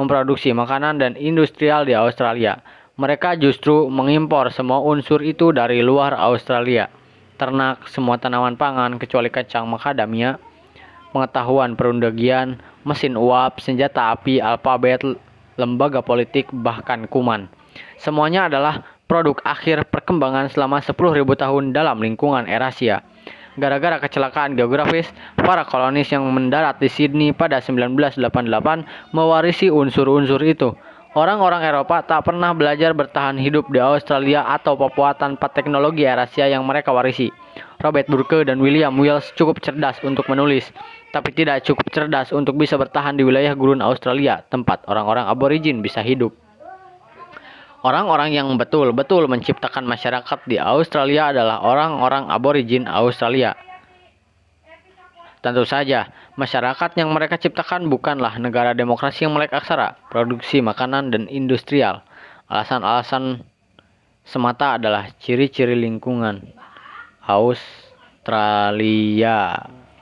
memproduksi makanan dan industrial di Australia. Mereka justru mengimpor semua unsur itu dari luar Australia. Ternak, semua tanaman pangan kecuali kacang macadamia, pengetahuan perundagian, mesin uap, senjata api, alfabet, lembaga politik, bahkan kuman. Semuanya adalah produk akhir perkembangan selama 10.000 tahun dalam lingkungan Eurasia. Gara-gara kecelakaan geografis, para kolonis yang mendarat di Sydney pada 1988 mewarisi unsur-unsur itu. Orang-orang Eropa tak pernah belajar bertahan hidup di Australia atau Papua tanpa teknologi Eurasia yang mereka warisi. Robert Burke dan William Wells cukup cerdas untuk menulis, tapi tidak cukup cerdas untuk bisa bertahan di wilayah gurun Australia, tempat orang-orang aborigin bisa hidup. Orang-orang yang betul-betul menciptakan masyarakat di Australia adalah orang-orang aborigin Australia. Tentu saja, masyarakat yang mereka ciptakan bukanlah negara demokrasi yang melek aksara, produksi makanan dan industrial. Alasan-alasan semata adalah ciri-ciri lingkungan Australia.